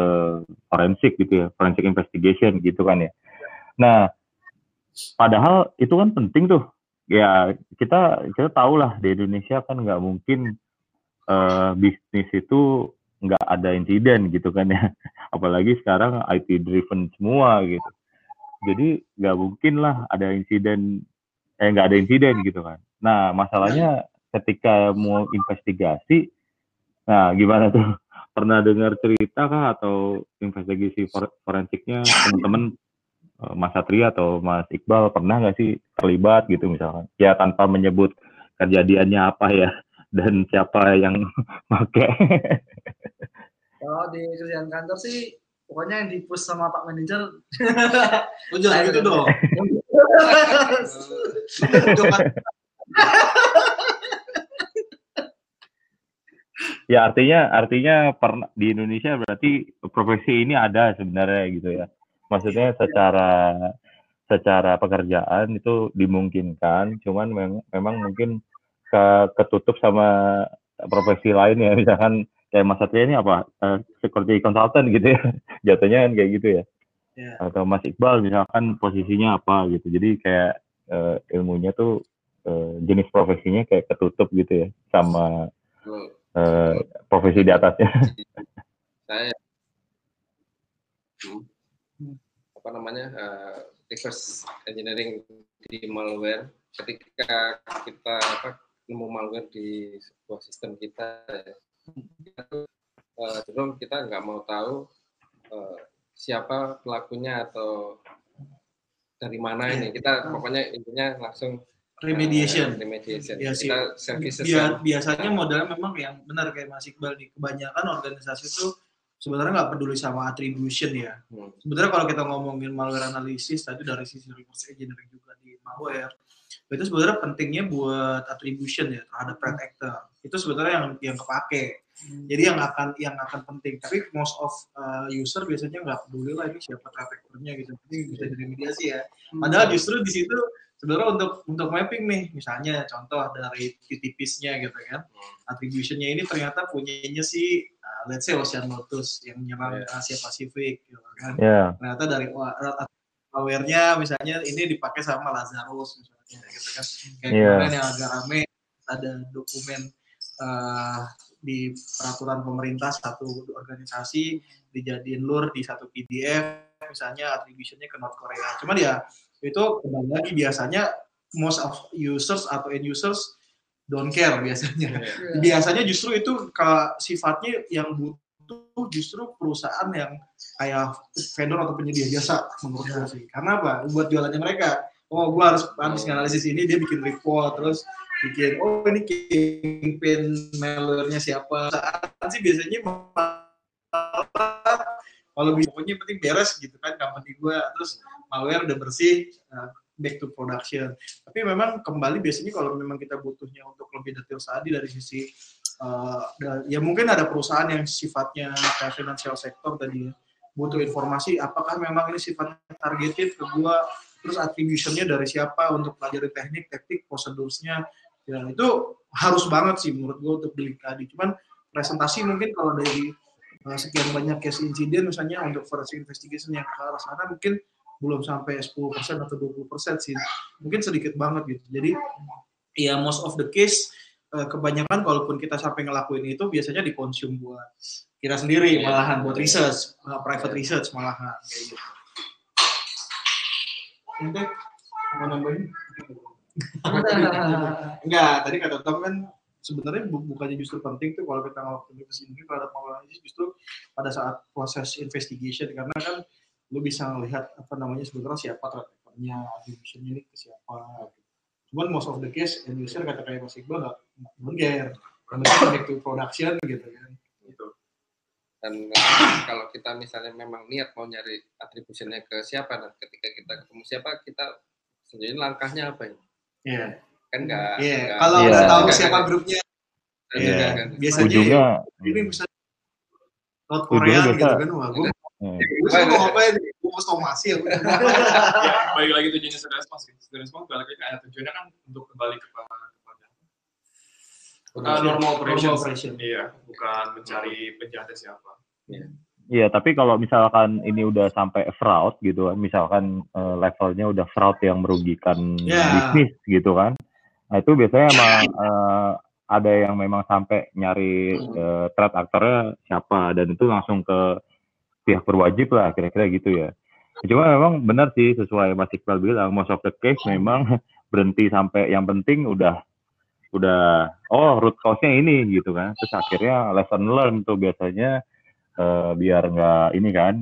forensik gitu ya forensic investigation gitu kan ya. Nah padahal itu kan penting tuh ya kita kita tahu lah di Indonesia kan nggak mungkin eh, bisnis itu nggak ada insiden gitu kan ya. (laughs) Apalagi sekarang IT driven semua gitu. Jadi nggak mungkin lah ada insiden eh nggak ada insiden gitu kan. Nah masalahnya ketika mau investigasi nah gimana tuh? (laughs) Pernah dengar cerita kah atau investigasi for- forensiknya teman-teman Mas Satria atau Mas Iqbal pernah nggak sih terlibat gitu misalkan? Ya tanpa menyebut kejadiannya apa ya (laughs) dan siapa yang (laughs) pakai
Kalau di kerjaan kantor sih pokoknya yang di push sama Pak Manajer (laughs)
oh jangan gitu dong.
Ya artinya artinya pernah di Indonesia berarti profesi ini ada sebenarnya gitu ya maksudnya secara secara pekerjaan itu dimungkinkan cuman memang, memang mungkin ke- ketutup sama profesi lain ya. Misalkan kayak Mas Satria ini apa? Eh, security consultant gitu ya. (laughs) Jatuhnya kan kayak gitu ya.
Ya.
atau Mas Iqbal misalkan posisinya apa gitu. Jadi kayak eh, ilmunya tuh eh, jenis profesinya kayak ketutup gitu ya sama eh, profesi di atasnya.
saya hmm, apa namanya eh, reverse engineering di malware. Ketika kita apa, nemu malware di sebuah sistem kita ya, uh, cenderung kita nggak mau tahu uh, siapa pelakunya atau dari mana ini. Kita pokoknya intinya langsung
remediation.
uh, remediation.
Ya sih.
kita services
biasanya modelnya memang yang benar kayak Mas Iqbal nih. Kebanyakan organisasi itu sebenarnya nggak peduli sama attribution ya.
Hmm,
sebenarnya kalau kita ngomongin malware analysis tadi dari sisi reverse engineering juga di malware. Itu sebenarnya pentingnya buat attribution ya terhadap threat actor. Itu sebenarnya yang yang kepake. Jadi yang akan yang akan penting. Tapi most of uh, user biasanya nggak peduli lah ini siapa threat actor-nya gitu. Jadi bisa diremediasi ya. Padahal justru di situ sebenarnya untuk untuk mapping nih misalnya contoh dari QTPs-nya gitu kan. Attribution-nya ini ternyata punyanya si uh, let's say Ocean Lotus yang menyerang
Iya.
Asia Pasifik gitu kan
Ya,
ternyata dari wa- malware-nya misalnya ini dipakai sama Lazarus misalnya gitu kan kayak
Iya.
kemarin yang agak rame ada dokumen eh, di peraturan pemerintah satu organisasi dijadiin lur di satu PDF misalnya attribution-nya ke North Korea cuman ya itu kembali lagi biasanya most of users atau end users don't care biasanya
Iya.
biasanya justru itu ke sifatnya yang butuh justru perusahaan yang kayak vendor atau penyedia jasa menurut gue sih. Karena apa? Buat jualannya mereka. Oh, gue harus harus analisis ini, dia bikin report, terus bikin, oh ini campaign malware-nya siapa. Saat sih biasanya kalau pokoknya penting beres gitu kan company gue terus malware udah bersih uh, back to production. Tapi memang kembali biasanya kalau memang kita butuhnya untuk lebih detail tadi dari sisi uh, ya mungkin ada perusahaan yang sifatnya financial sector tadi ya, butuh informasi apakah memang ini sifatnya targeted ke gua? Terus attribution-nya dari siapa untuk pelajari teknik teknik prosedurnya? Ya itu harus banget sih menurut gua untuk delik tadi. Cuman presentasi mungkin kalau dari uh, sekian banyak case insiden misalnya untuk forensic investigation yang ke arah sana mungkin belum sampai 10% atau 20% sih mungkin sedikit banget gitu jadi ya most of the case eh, kebanyakan kalaupun kita sampai ngelakuin itu biasanya dikonsum buat kita sendiri
Iya.
malahan buat research eh, private research malahan kayak gitu Ente, mau nambahin? (laughs) Enggak, tadi kata Tom kan sebenarnya bu- bukannya justru penting tuh kalau kita ngelakuin investigasi terhadap malware justru pada saat proses investigation karena kan lu bisa melihat apa namanya sebenarnya siapa trackernya, attribution-nya ini ke siapa. gitu. Cuman most of the case end user kata kayak Mas Iqbal nggak don't care. Back to production gitu kan.
gitu. Dan eh, (coughs) kalau kita misalnya memang niat mau nyari attribution-nya ke siapa, nah ketika kita ketemu siapa, kita sendiri langkahnya apa ya?
Iya.
Kan nggak.
Iya.
nggak-
Kalau
Iya.
udah tahu
nggak-
siapa grupnya,
Iya.
juga kan.
biasanya
ujungnya
ini bisa North
Ujungnya
Korea
biasa-
gitu kan. Wah, gue
hmm,
gue mau ngapain? Gue mau somasi ya. (laughs)
ya, balik lagi tujuannya sudah respons sih. Sudah respons balik lagi kayak tujuannya kan untuk kembali kepada kepada uh, normal operation.
Normal operation.
Iya, bukan mencari penjahatnya siapa.
Iya, tapi kalau misalkan ini udah sampai fraud gitu kan, misalkan eh, levelnya udah fraud yang merugikan
Ya.
bisnis gitu kan, nah itu biasanya emang eh, ada yang memang sampai nyari eh, threat aktornya siapa dan itu langsung ke pihak berwajib lah kira-kira gitu ya. Cuma memang benar sih sesuai Mas Iqbal bilang, most of the case memang (laughs) berhenti sampai yang penting udah udah oh root cause-nya ini gitu kan. Terus akhirnya lesson learn tuh biasanya eh, biar nggak ini kan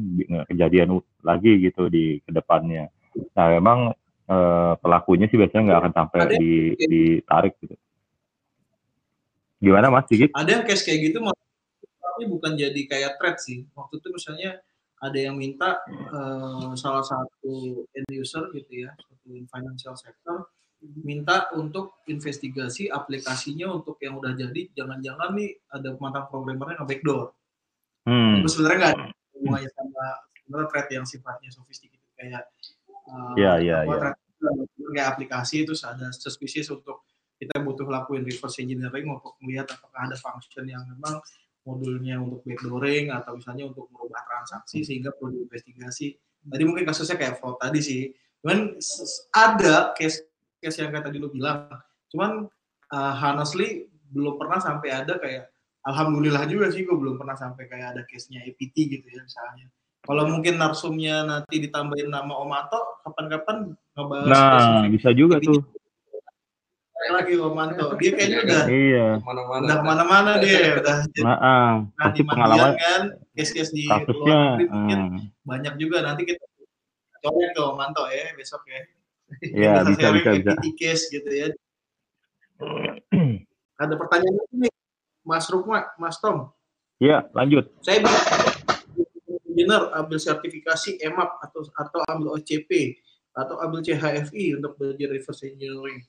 kejadian lagi gitu di ke depannya. Nah memang eh, pelakunya sih biasanya nggak akan sampai di ditarik gitu. Gimana Mas Sigit?
Ada yang case kayak gitu tapi bukan jadi kayak threat sih. Waktu itu misalnya ada yang minta eh, salah satu end user gitu ya, satu financial sector minta untuk investigasi aplikasinya untuk yang udah jadi jangan-jangan nih ada mantan programmernya nge-backdoor.
Hmm,
Itu sebenarnya nggak ada hubungannya sama sebenarnya threat yang sifatnya sophisticated kayak uh, apa,
iya.
threat kayak aplikasi itu ada suspicious untuk kita butuh lakuin reverse engineering untuk melihat apakah ada function yang memang modulnya untuk backdooring atau misalnya untuk merubah transaksi sehingga perlu diinvestigasi. Tadi mungkin kasusnya kayak fraud tadi sih. Cuman ada case case yang kayak tadi lu bilang. Cuman uh, honestly belum pernah sampai ada kayak alhamdulillah juga sih gue belum pernah sampai kayak ada case-nya APT gitu ya misalnya Kalau mungkin narsumnya nanti ditambahin nama Omato, kapan-kapan ngebahas
Nah, bisa juga tuh.
Lagi Omato. Dia kayaknya udah
Iya.
Mana-mana.
udah ke mana-mana dia, udah
Nah, ah,
nah,
pasti
di
pengalaman
kan, case-case di luar negeri mungkin
hmm,
banyak juga nanti kita coba ke Omanto ya besok ya.
Iya, bisa,
sharing
bisa, bisa.
case gitu ya. Ada pertanyaan lagi nih, Mas Rukma, Mas Tom.
Iya, lanjut.
Saya engineer ambil sertifikasi EMAP atau atau ambil OCP atau ambil CHFI untuk belajar reverse engineering.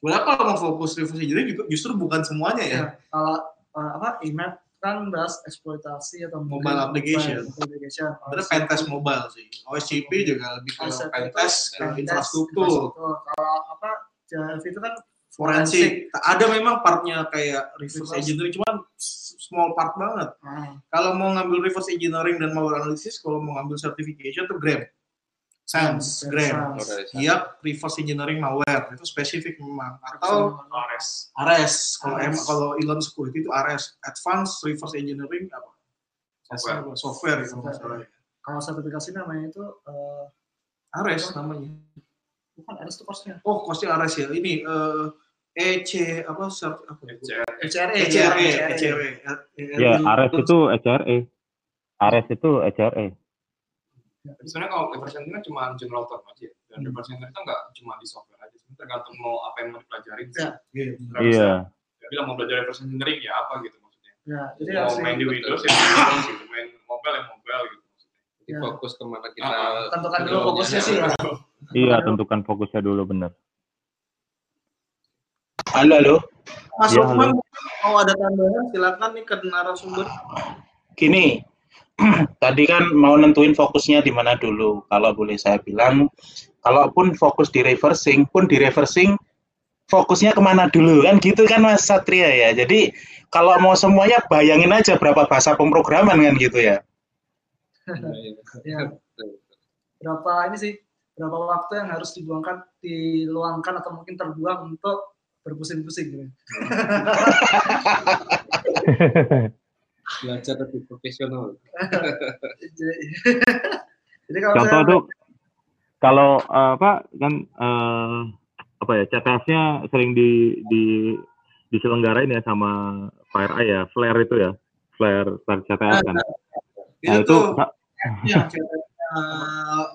Sebenarnya kalau mau fokus reverse engineering juga justru bukan semuanya ya.
Ya, kalau eh, apa IMAP kan bahas eksploitasi atau
Mobile application.
mobile application.
Sebenarnya pentest mobile sih. OSCP juga lebih ke pentest
pentest
infrastruktur.
Kalau apa CHF itu kan
forensik. Ada memang partnya kayak reverse
Reverse.
engineering, cuman small part banget.
Nah,
Kalau mau ngambil reverse engineering dan malware analysis, kalau mau ngambil certification tuh GRAM.
Dari sana.
Siap reverse engineering malware itu spesifik memang atau
Ares.
ARES kalau
ARES.
em kalau Elon Security itu ARES Advanced Reverse Engineering apa
Software.
software itu masalahnya
kalau sertifikasi namanya itu eh,
ARES namanya
bukan ada itu course-nya.
oh kosnya ARES ya ini eh, EC apa cert, apa
ECR.
ECRE
ya,
ECRE
Ya, Ares itu ECRE. Ares itu E. ECRE.
Tapi sebenarnya kalau engineering cuma general term aja. ya. Dan reverse engineering itu nggak cuma di software aja. Sebenarnya tergantung mau apa yang mau dipelajarin.
Ya.
Nggak bisa
Iya.
ya bilang mau belajar reverse engineering ya apa gitu maksudnya.
Ya, jadi
mau main di Windows ya Windows gitu. Main mobile ya mobile gitu maksudnya.
Jadi
Ya.
fokus ke mana kita
Ah,
tentukan dulu fokusnya sih.
Iya, tentukan fokusnya dulu bener.
Halo, halo.
Mas
Iya,
Lukman mau ada tambahan silakan nih ke narasumber
Gini, tadi kan mau nentuin fokusnya di mana dulu. Kalau boleh saya bilang, kalaupun fokus di reversing, pun di reversing fokusnya ke mana dulu kan gitu kan Mas Satria ya. Jadi kalau mau semuanya bayangin aja berapa bahasa pemrograman kan gitu ya.
Ya, berapa ini sih berapa waktu yang harus dibuangkan diluangkan atau mungkin terbuang untuk berpusing-pusing gitu. (laughs)
belajar lebih profesional.
jadi, (laughs) jadi kalau
Contoh
saya
tuh kalau eh, apa kan eh, apa ya CTS-nya sering di di diselenggarain ya sama FireEye ya, Flare itu ya, Flare Flare CTS kan. Nah
itu
itu
tuh (laughs) yang ceritanya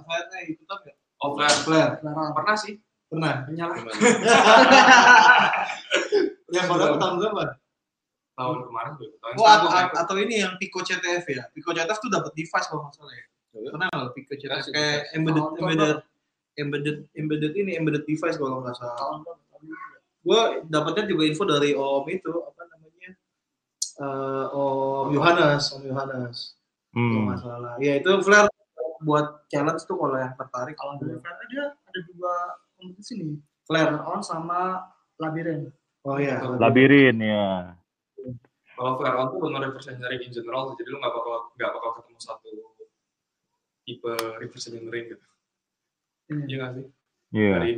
Flare itu kan?
Oh, Flare.
Flare.
Pernah sih.
pernah
Menyala. (laughs)
Yang berapa tahun berapa
Tahun kemarin tuh. Tahun
Oh, atau, atau ini yang Pico CTF ya. Pico CTF tuh dapat device kalau nggak salah ya. Pernah nggak Pico CTF
Kasih
kayak embedded embedded embedded embedded ini embedded device kalau nggak salah. Gue dapatnya juga info dari Om itu apa namanya Eh, Om Yohanes, Om Yohanes.
Hmm,
nggak salah. Ya itu flare buat challenge tuh kalau yang tertarik.
Kalau dari Flare dia ada dua kompetisi nih.
Flare.
Flare on sama labirin.
Oh iya.
labirin ya.
Kalau Flare on tuh benar reverse engineering in general, jadi lu nggak bakal nggak bakal ketemu satu tipe reverse engineering gitu.
Ini.
Iya nggak sih?
Iya.
Dari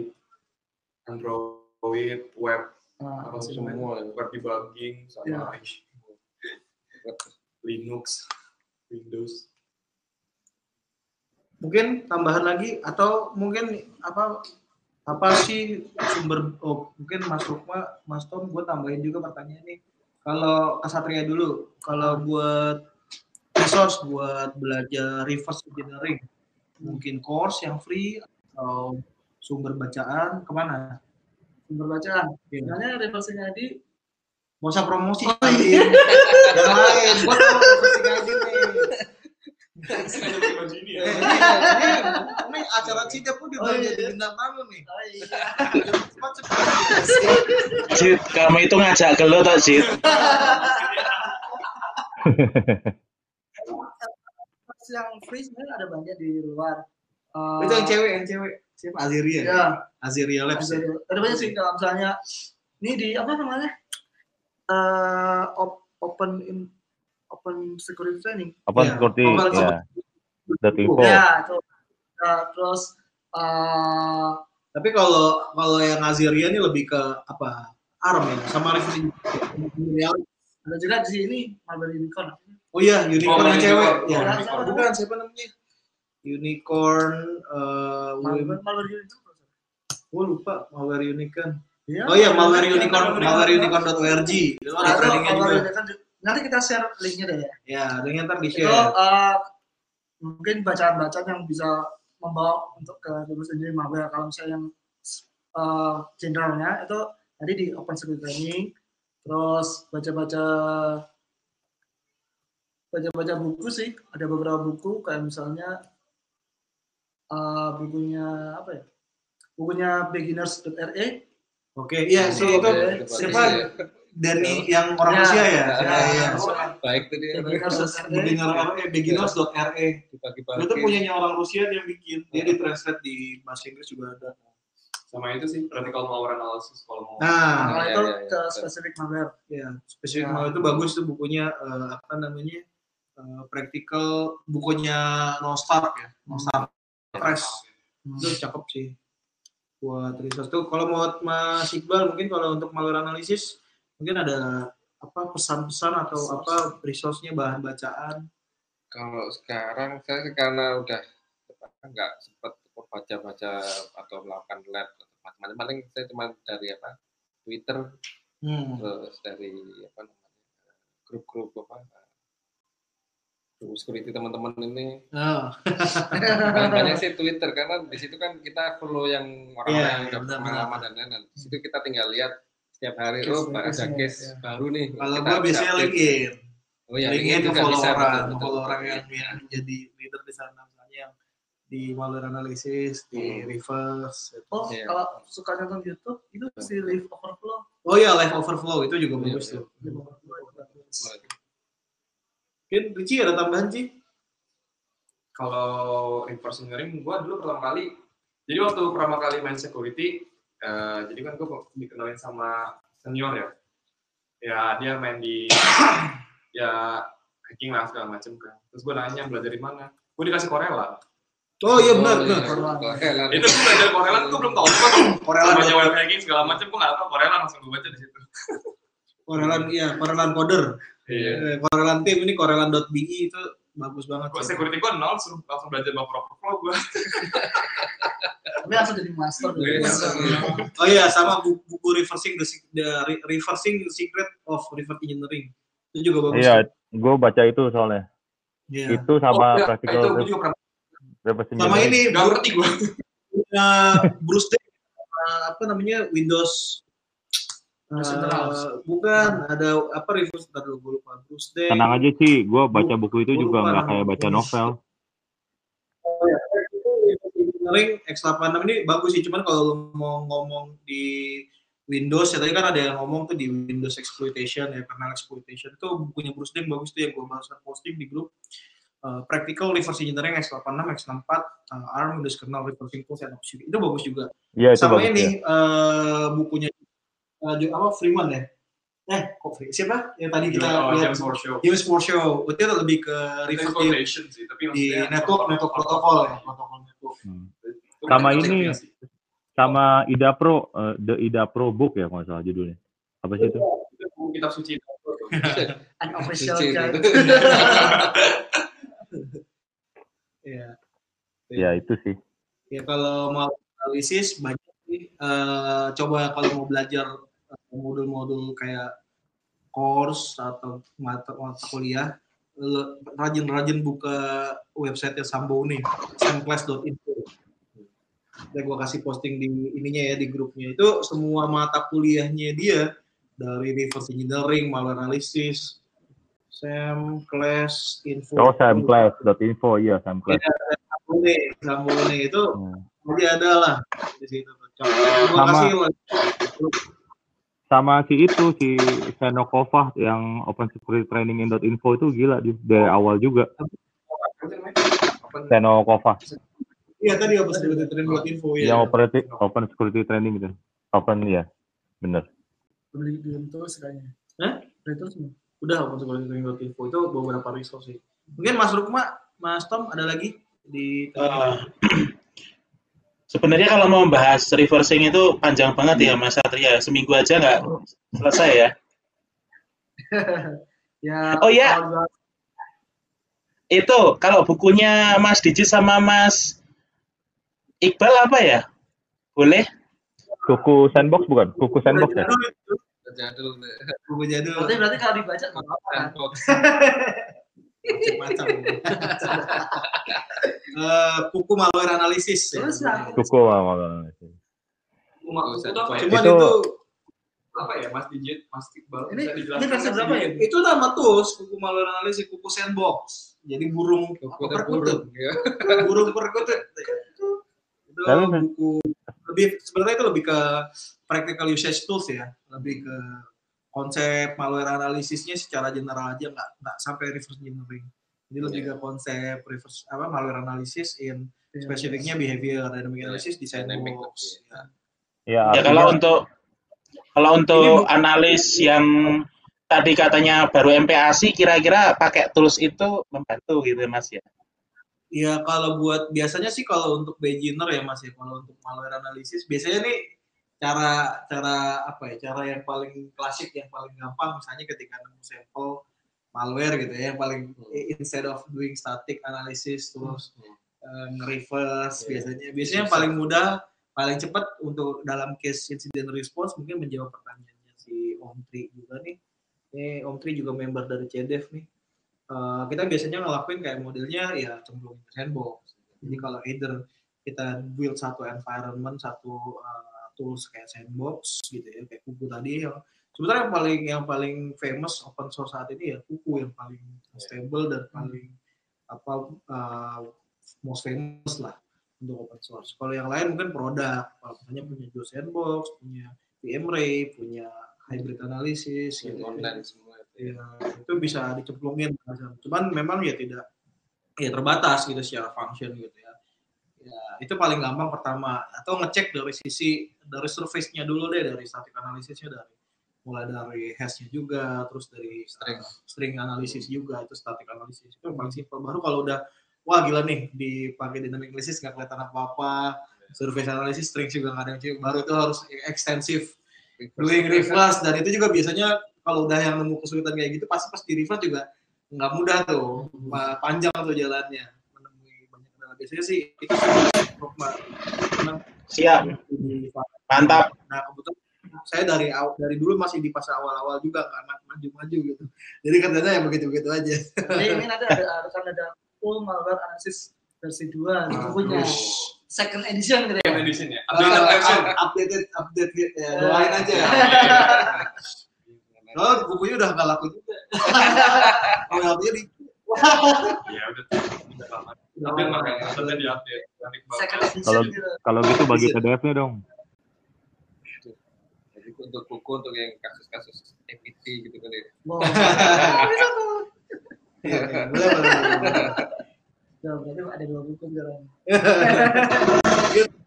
Android, web,
Nah,
apa sih
semua
namanya?
ya.
web debugging, sama
Iya.
Linux, Windows.
Mungkin tambahan lagi atau mungkin apa apa sih sumber oh, mungkin Mas Rukma, Mas Tom, gue tambahin juga pertanyaan nih. Kalau Kesatria dulu, kalau buat resource buat belajar reverse engineering, mungkin course yang free atau sumber bacaan ke mana?
sumber bacaan.
Iya.
Sebenarnya reverse ID
Gak usah promosi, yang lain. Gue tahu reverse ngaji nih.
Sengaja bikin baju ini ya.
Eh, ini, ini acara Cidap pun
Oh,
udah
iya.
jadi bintang tamu nih.
Oh, iya.
Cepat cepat.
Cid, kamu itu ngajak gelo tak Cid?
Yang free sebenarnya ada banyak di luar. Eh,
Itu yang cewek, yang cewek. Siapa? Aziria.
Ya,
Aziria Labs.
ada, ada banyak sih kalau misalnya ini di apa namanya? Eh op- open in open security training.
Apa
Iya,
seperti
Open
ya.
Ya, itu. Nah, terus eh
Tapi kalau kalau yang Aziria ini lebih ke apa? ARM ya, sama referensi.
ada juga di sini Marble Unicorn.
Oh iya, unicorn
Oh,
yang cewek.
unicorn.
Ya,
Oh,
unicorn. bukan siapa namanya? Unicorn eh
Malware malware unicorn.
gue lupa malware unicorn.
Iya.
Oh iya, malware unicorn. Itu ada
malware
juga.
unicorn. Nanti kita share linknya deh ya.
Ya, linknya ntar di
Itu
share.
eh, mungkin bacaan-bacaan yang bisa membawa untuk ke reverse engineering malware. Kalau misalnya yang eh, generalnya itu tadi di open security training, terus baca-baca baca-baca buku sih. Ada beberapa buku kayak misalnya eh, bukunya apa ya? Bukunya beginners.re
Oke, iya sih itu
Oke,
siapa?
Ya.
Dani yang orang
Ya,
Rusia ya?
ya,
Ya, iya.
Baik tuh dia.
beginners.re.
Beginner RE, beginners.re.
Dibagi-bagi.
Itu punyanya orang Rusia dia bikin. Dia ditranslate di bahasa Inggris juga ada.
Sama itu sih practical malware analysis kalau mau.
Nah,
Nah,
ya,
itu
ya, ya,
ke spesifik malware.
ya spesifik
Ya.
malware itu bagus tuh bukunya eh, apa namanya? eh, practical bukunya No Stark ya. No Stark Press.
Hmm.
Itu cakep sih. Buat research tuh kalau mau Mas Iqbal mungkin kalau untuk malware analisis mungkin ada apa pesan-pesan atau apa resource-nya bahan bacaan.
Kalau sekarang saya karena udah nggak sempat baca-baca atau melakukan lab atau macam-macam paling saya cuma dari apa Twitter
Hmm.
terus dari apa namanya grup-grup apa grup security teman-teman ini
Oh. (laughs)
banyak sih Twitter karena di situ kan kita follow yang orang-orang
Iya,
yang udah pengalaman dan lain-lain di situ kita tinggal lihat setiap hari
Case
oh ada case
ya.
baru nih
Kalau gua
harus
biasanya. LinkedIn.
oh ya
LinkedIn ke
juga
follow
bisa
orang,
betul, betul.
follow orang yang, yang jadi leader di sana misalnya yang di malware analysis, di
Hmm.
reverse. gitu.
Oh,
Iya.
kalau suka nonton YouTube, itu si Live Overflow.
Oh iya, live overflow itu juga
Iya,
bagus
iya.
tuh.
Itu.
Mungkin Ricci ada tambahan sih?
kalau reverse engineering gue dulu pertama kali jadi waktu pertama kali main security eh, jadi kan gue dikenalin sama senior ya ya dia main di ya hacking lah segala macem kan terus gue nanya belajar di mana gue dikasih Corella
Oh iya benar,
Oh,
benar.
iya. Corella.
itu gue belajar Corella tuh belum tahu apa tuh
Corella
namanya web hacking segala macem gue nggak tahu Corella langsung gue baca di situ
Korelan iya, Korelan coder.
iya
Eh, Korelan tim ini korelan.bi itu bagus banget.
gue security gue nol suruh langsung belajar buffer overflow gue
Tapi langsung jadi master.
Iya.
Oh iya, sama buku, buku reversing the, the Re- reversing the secret of reverse engineering. Itu juga bagus.
Iya, gue baca itu soalnya.
Iya.
Itu sama
oh,
practical
itu gue juga
Sama ini
gak ngerti gue
Bruce Day apa namanya Windows uh, bukan ada apa reverse ntar dulu gue lupa. Bruce Day
Tenang aja sih, gue baca buku itu juga nggak kayak baca novel.
engineering X86 ini bagus sih cuman kalau lu mau ngomong di Windows ya tadi kan ada yang ngomong tuh di Windows exploitation ya kernel exploitation. Itu bukunya Bruce Deng bagus tuh yang gue barusan posting di grup Uh, practical reverse engineering X86 X64 uh, ARM Windows kernel reversing tools and options itu bagus juga.
Iya itu
sama
bagus
ini
ya.
eh, bukunya eh, Jo- apa Freeman ya eh kok Freeman siapa yang tadi kita
Oh,
lihat
James Forshaw
James Forshaw itu lebih ke
exploitation sih tapi
di network network protokol ya protokol network
Hmm.
Itu
Sama ini. Sama Ida Pro, eh, The Ida Pro Book ya kalau salah judulnya. Apa sih itu?
Buku kitab suci (laughs)
An official
Suci
guide. (laughs)
ya
Ya itu sih.
ya kalau mau analisis banyak sih Eh, coba kalau mau belajar modul-modul kayak course atau mata mata kuliah rajin-rajin buka website Sambo nih samclass.info dan gue kasih posting di ininya ya di grupnya itu semua mata kuliahnya dia dari reverse engineering, malware analysis, Sam class info.
Oh, samclass.info, iya samclass.
Sambone, Sambone itu
Hmm.
jadi ada lah di situ. Coba gua kasih.
Sama si itu, si Senokova yang Open Security Training in .info itu gila di dari awal juga. Senokova,
Iya tadi apa sih training buat info ya.
yang operati- Open Security Training itu. Open ya, bener.
Beli belum terus kayaknya.
Hah?
Terus belum?
Udah apa sih training buat info itu beberapa resource sih. Mungkin Mas Rukma, Mas Tom ada lagi di
Eh, sebenarnya kalau mau bahas reversing itu panjang banget ya Mas Satria. Seminggu aja nggak selesai ya. (laughs)
Ya.
Oh, iya.
kalau gua-
itu kalau bukunya Mas Diji sama Mas Iqbal apa ya? Boleh?
Kuku sandbox bukan? Kuku sandbox ya?
Jadul itu,
Jadul
buku jadul
Berarti berarti kalau dibaca nggak apa-apa. Kan?
macam-macam. (laughs) Eh, kuku malware analisis ya.
Kuku mama.
Cuma
Nggak usah
itu ya?
Cuman
Itu-
itu
Apa ya, Mas Digit, Mas Iqbal?
Ini- ini versi berapa
sih?
ya?
itu nama tools kuku malware analisis kuku sandbox. Jadi burung apa, perkutut.
Ya. (laughs)
burung perkutut. Itu
Tapi-
buku lebih sebenarnya itu lebih ke practical usage tools ya, lebih ke konsep malware analisisnya secara general aja nggak nggak sampai reverse engineering. Jadi lebih ke konsep reverse apa malware analysis in spesifiknya behavior dynamic
Iya,
analysis di
dynamic
sandbox.
lebih.
Ya.
Ya,
Ya kalau untuk kalau untuk analis yang tadi katanya baru MPASI kira-kira pakai tools itu membantu gitu ya, Mas ya.
Iya kalau buat biasanya sih kalau untuk beginner ya mas ya kalau untuk malware analisis biasanya nih cara cara apa ya cara yang paling klasik yang paling gampang misalnya ketika nemu sampel malware gitu ya yang paling instead of doing static analysis terus eh, nge-reverse
Iya.
biasanya. Biasanya yang paling mudah paling cepat untuk dalam case incident response mungkin menjawab pertanyaannya si Om Tri juga nih. Ini Om Tri juga member dari CDEV nih. Eh, kita biasanya ngelakuin kayak modelnya ya cemplungin ke sandbox. Jadi kalau either kita build satu environment, satu uh, tools kayak sandbox gitu ya, kayak kuku tadi yang sebenarnya yang paling yang paling famous open source saat ini ya kuku yang paling stable dan paling apa uh, most famous lah untuk open source. Kalau yang lain mungkin produk, misalnya punya Joe Sandbox, punya VMRay, punya hybrid analysis gitu. ya.
Online semua itu.
Ya, itu bisa dicemplungin. Cuman memang ya tidak ya terbatas gitu secara function gitu ya. Ya, itu paling gampang pertama. Atau ngecek dari sisi dari surface-nya dulu deh dari static analisisnya dari mulai dari hash-nya juga terus dari
String.
string analisis juga itu static analisis itu paling simpel. Baru kalau udah wah gila nih dipakai dynamic analysis nggak kelihatan apa-apa. Surface analysis string juga nggak ada yang cium. baru itu harus ekstensif doing reverse dan itu juga biasanya kalau udah yang nemu kesulitan kayak gitu pasti pas di reverse juga nggak mudah tuh. Pa- panjang tuh jalannya biasanya sih itu
Siap,
di
mantap.
nah kebetulan saya dari aw- dari dulu masih di fase awal-awal juga ma- maju-maju gitu jadi katanya ya begitu-begitu aja
Jadi ini nanti ada akan ada full malware analysis versi 2
Ah,
bukunya. Second edition gitu ya.
Second edition ya. Updated version.
updated update ya, doain aja (laughs) oh bukunya udah nggak laku juga (laughs) oh lakunya di
Iya, udah udah lama. Tapi makanya
edition
Kalau
gitu.
kalau gitu bagi PDF-nya dong.
Jadi untuk buku untuk yang kasus-kasus EPT gitu kali. ya.
Wow.
Iya, iya, boleh, boleh.
Ya, ada dua buku sekarang. (laughs)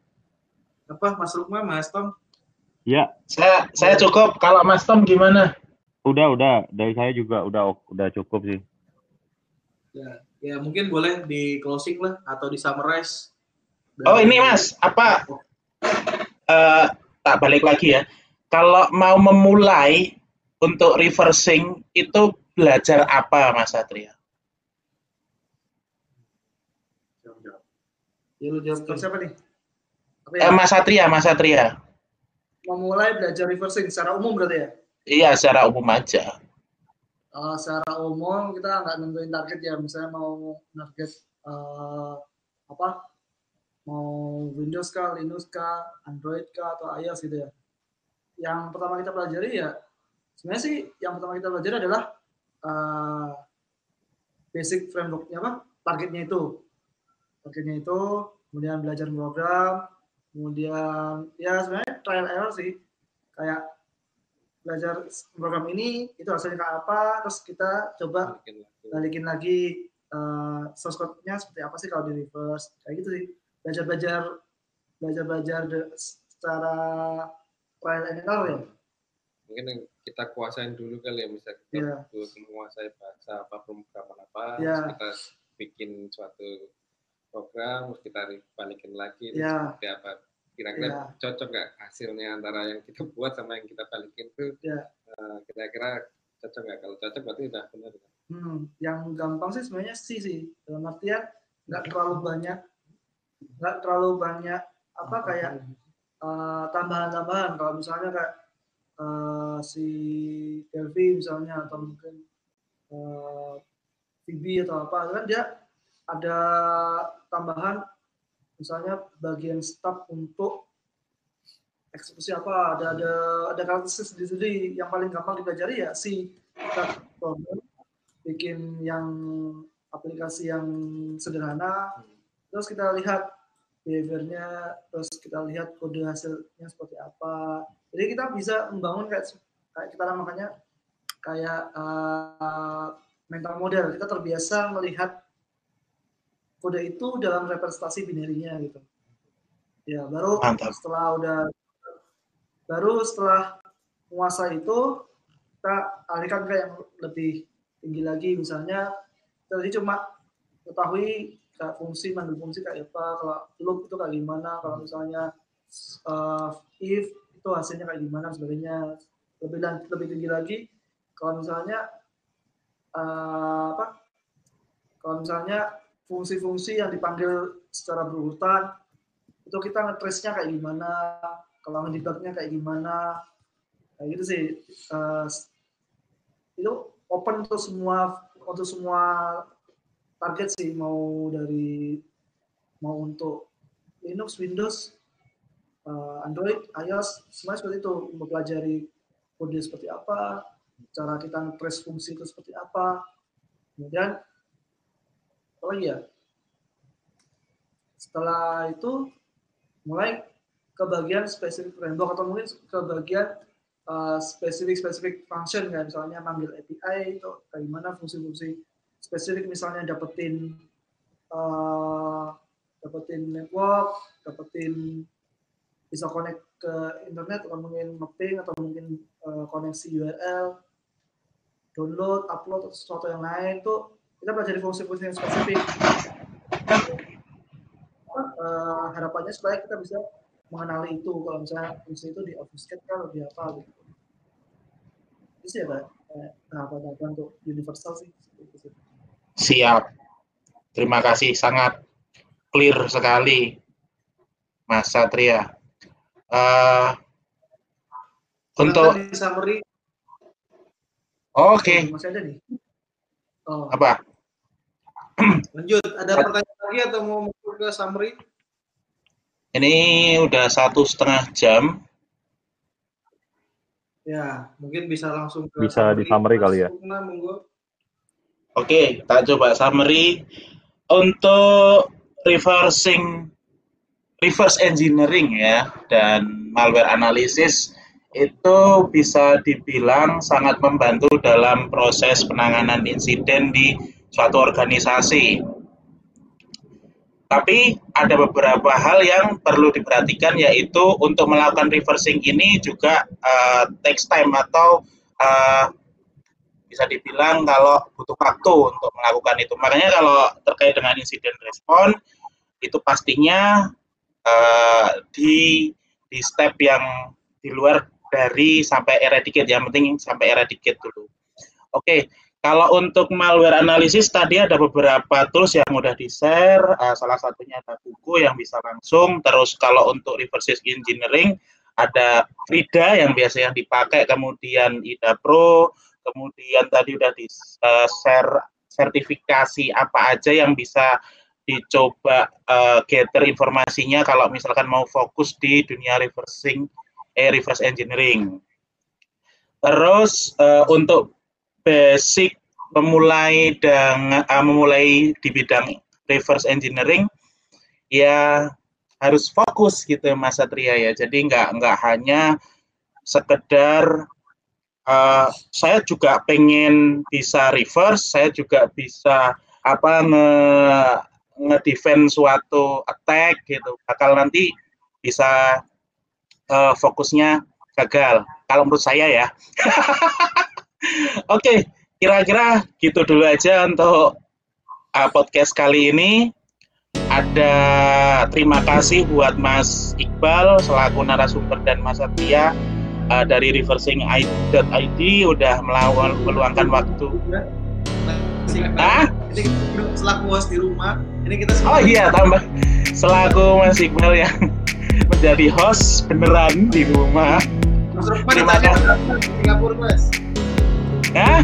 apa Mas Rukma Mas Tom
Ya,
Saya saya cukup. Kalau Mas Tom gimana?
udah udah dari saya juga udah udah cukup sih.
ya, ya mungkin boleh di closing lah atau di summarize
Oh ini Mas, apa? eh tak balik lagi ya. Kalau mau memulai untuk reversing itu belajar apa Mas Satria?
ya lu jawab
Terus siapa nih? Apa
Eh,
ya?
Mas Satria, Mas Satria.
Memulai belajar reversing secara umum berarti ya?
Iya, secara umum aja.
Uh, secara umum kita nggak nentuin target ya, misalnya mau target eh, apa? Mau Windows kah, Linux kah, Android kah, atau iOS gitu ya. Yang pertama kita pelajari ya, sebenarnya sih yang pertama kita pelajari adalah eh, basic frameworknya apa? Targetnya itu, targetnya itu, kemudian belajar program, kemudian ya sebenarnya trial error sih, kayak belajar program ini itu hasilnya kayak apa terus kita coba
Bikin lagu.
balikin lagi eh, source code-nya seperti apa sih kalau di reverse kayak gitu sih belajar belajar belajar belajar secara trial and error ya
Mungkin yang kita kuasain dulu kali ya, misal kita
Iya.
dulu menguasai bahasa apa, pemrograman apa,
Iya.
terus kita bikin suatu program, terus kita balikin lagi,
Iya.
seperti apa. Kira-kira
Iya.
cocok nggak hasilnya antara yang kita buat sama yang kita balikin tuh?
Iya.
eh, kira-kira cocok nggak? Kalau cocok berarti udah benar.
Hmm, yang gampang sih sebenarnya C sih. Dalam artian nggak terlalu banyak, nggak terlalu banyak apa kayak eh, tambahan-tambahan. Kalau misalnya kayak eh, si Kelvin misalnya atau mungkin eh, Phoebe atau apa, kan dia ada tambahan misalnya bagian staf untuk eksekusi apa ada ada ada karakteristik sendiri-sendiri yang paling gampang dipelajari ya si kita bikin yang aplikasi yang sederhana terus kita lihat behaviornya terus kita lihat kode hasilnya seperti apa. Jadi kita bisa membangun kayak kayak kita namanya kayak uh, mental model. Kita terbiasa melihat kode itu dalam representasi binarinya gitu. Ya baru
Mantap.
setelah udah baru setelah menguasai itu kita alihkan ke yang lebih tinggi lagi. Misalnya tadi cuma ketahui kayak fungsi mandul fungsi kayak apa kalau loop itu kayak gimana kalau misalnya uh, if itu hasilnya kayak gimana dan sebagainya. Lebih dan lebih tinggi lagi kalau misalnya uh, apa kalau misalnya fungsi-fungsi yang dipanggil secara berurutan itu kita ngetrace-nya kayak gimana kalau ngedebugnya kayak gimana kayak gitu sih. Uh, itu open untuk semua untuk semua target sih mau dari mau untuk Linux, Windows, uh, Android, iOS, semua seperti itu mempelajari kode seperti apa, cara kita nge-trace fungsi itu seperti apa, kemudian apa lagi ya? Setelah itu mulai ke bagian spesifik framework atau mungkin ke bagian uh, spesifik spesifik function kayak misalnya manggil API itu kayak gimana fungsi-fungsi spesifik misalnya dapetin uh, dapetin network, dapetin bisa connect ke internet atau mungkin mapping atau mungkin uh, koneksi URL, download, upload atau sesuatu yang lain tuh kita pelajari fungsi-fungsi yang spesifik. Uh, harapannya supaya kita bisa mengenali itu kalau misalnya fungsi itu di obfuscate kan lebih apa gitu. Itu sih ya Pak, tahapan-tahapan untuk universal sih.
Siap. Terima kasih sangat clear sekali, Mas Satria. Uh, untuk
summary.
Oke. Okay.
Masih ada nih. Oh.
Apa?
Lanjut, ada pertanyaan lagi atau mau masuk ke summary?
Ini udah satu setengah jam.
Ya, mungkin bisa langsung ke
bisa di summary kali ya.
Oke, kita coba summary untuk reversing reverse engineering ya dan malware analysis itu bisa dibilang sangat membantu dalam proses penanganan insiden di suatu organisasi. Tapi ada beberapa hal yang perlu diperhatikan yaitu untuk melakukan reversing ini juga uh, takes time atau uh, bisa dibilang kalau butuh waktu untuk melakukan itu. Makanya kalau terkait dengan insiden respon itu pastinya uh, di di step yang di luar dari sampai eradicate yang penting sampai eradicate dulu. Oke, okay. Kalau untuk malware analisis tadi ada beberapa tools yang mudah di-share, uh, salah satunya ada buku yang bisa langsung, terus kalau untuk reverse engineering ada Frida yang biasanya dipakai, kemudian Ida Pro, kemudian tadi udah di-share uh, sertifikasi apa aja yang bisa dicoba uh, gather informasinya kalau misalkan mau fokus di dunia reversing eh reverse engineering. Terus uh, untuk basic memulai dengan uh, memulai di bidang reverse engineering ya harus fokus gitu Mas Satria ya. Jadi nggak nggak hanya sekedar uh, saya juga pengen bisa reverse, saya juga bisa apa nge ngedefend suatu attack gitu. Bakal nanti bisa uh, fokusnya gagal. Kalau menurut saya ya. (laughs) Oke, okay, kira-kira gitu dulu aja untuk uh, podcast kali ini. Ada terima kasih buat Mas Iqbal selaku narasumber dan Mas Satria uh, dari reversing.id udah melawan meluangkan waktu. Ah?
Kita selaku host di rumah. Ini kita
Oh iya, tambah selaku Mas Iqbal yang (laughs) menjadi host beneran di rumah. Terima kasih.
Singapura mas.
Hah?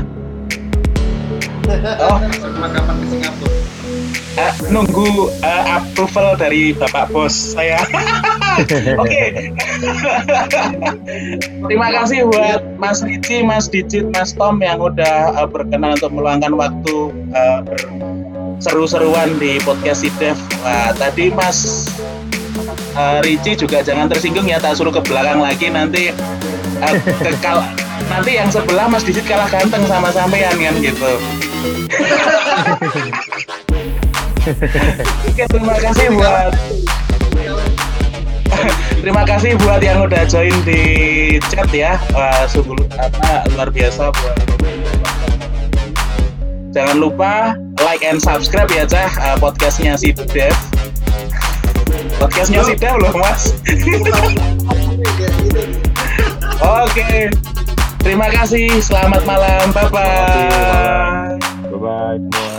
Oh,
kapan Singapura?
eh, nunggu eh, approval dari Bapak Bos saya. (laughs) Oke. (laughs) Terima kasih buat Mas Ricci, Mas Dicit, Mas Tom yang udah eh, berkenan untuk meluangkan waktu eh, seru-seruan di podcast Sidef. Wah, tadi Mas eh, Ricci juga jangan tersinggung ya, tak suruh ke belakang lagi nanti eh, kekal nanti yang sebelah Mas Dicit kalah ganteng sama sampean kan gitu. (laughs) Oke, terima kasih buat terima kasih buat yang udah join di chat ya. Wah, sungguh apa luar biasa buat Jangan lupa like and subscribe ya Cah eh, podcastnya si Dev. Podcastnya si Dev loh Mas. (laughs) Oke. Terima kasih. Selamat malam. Bye bye.
Bye bye.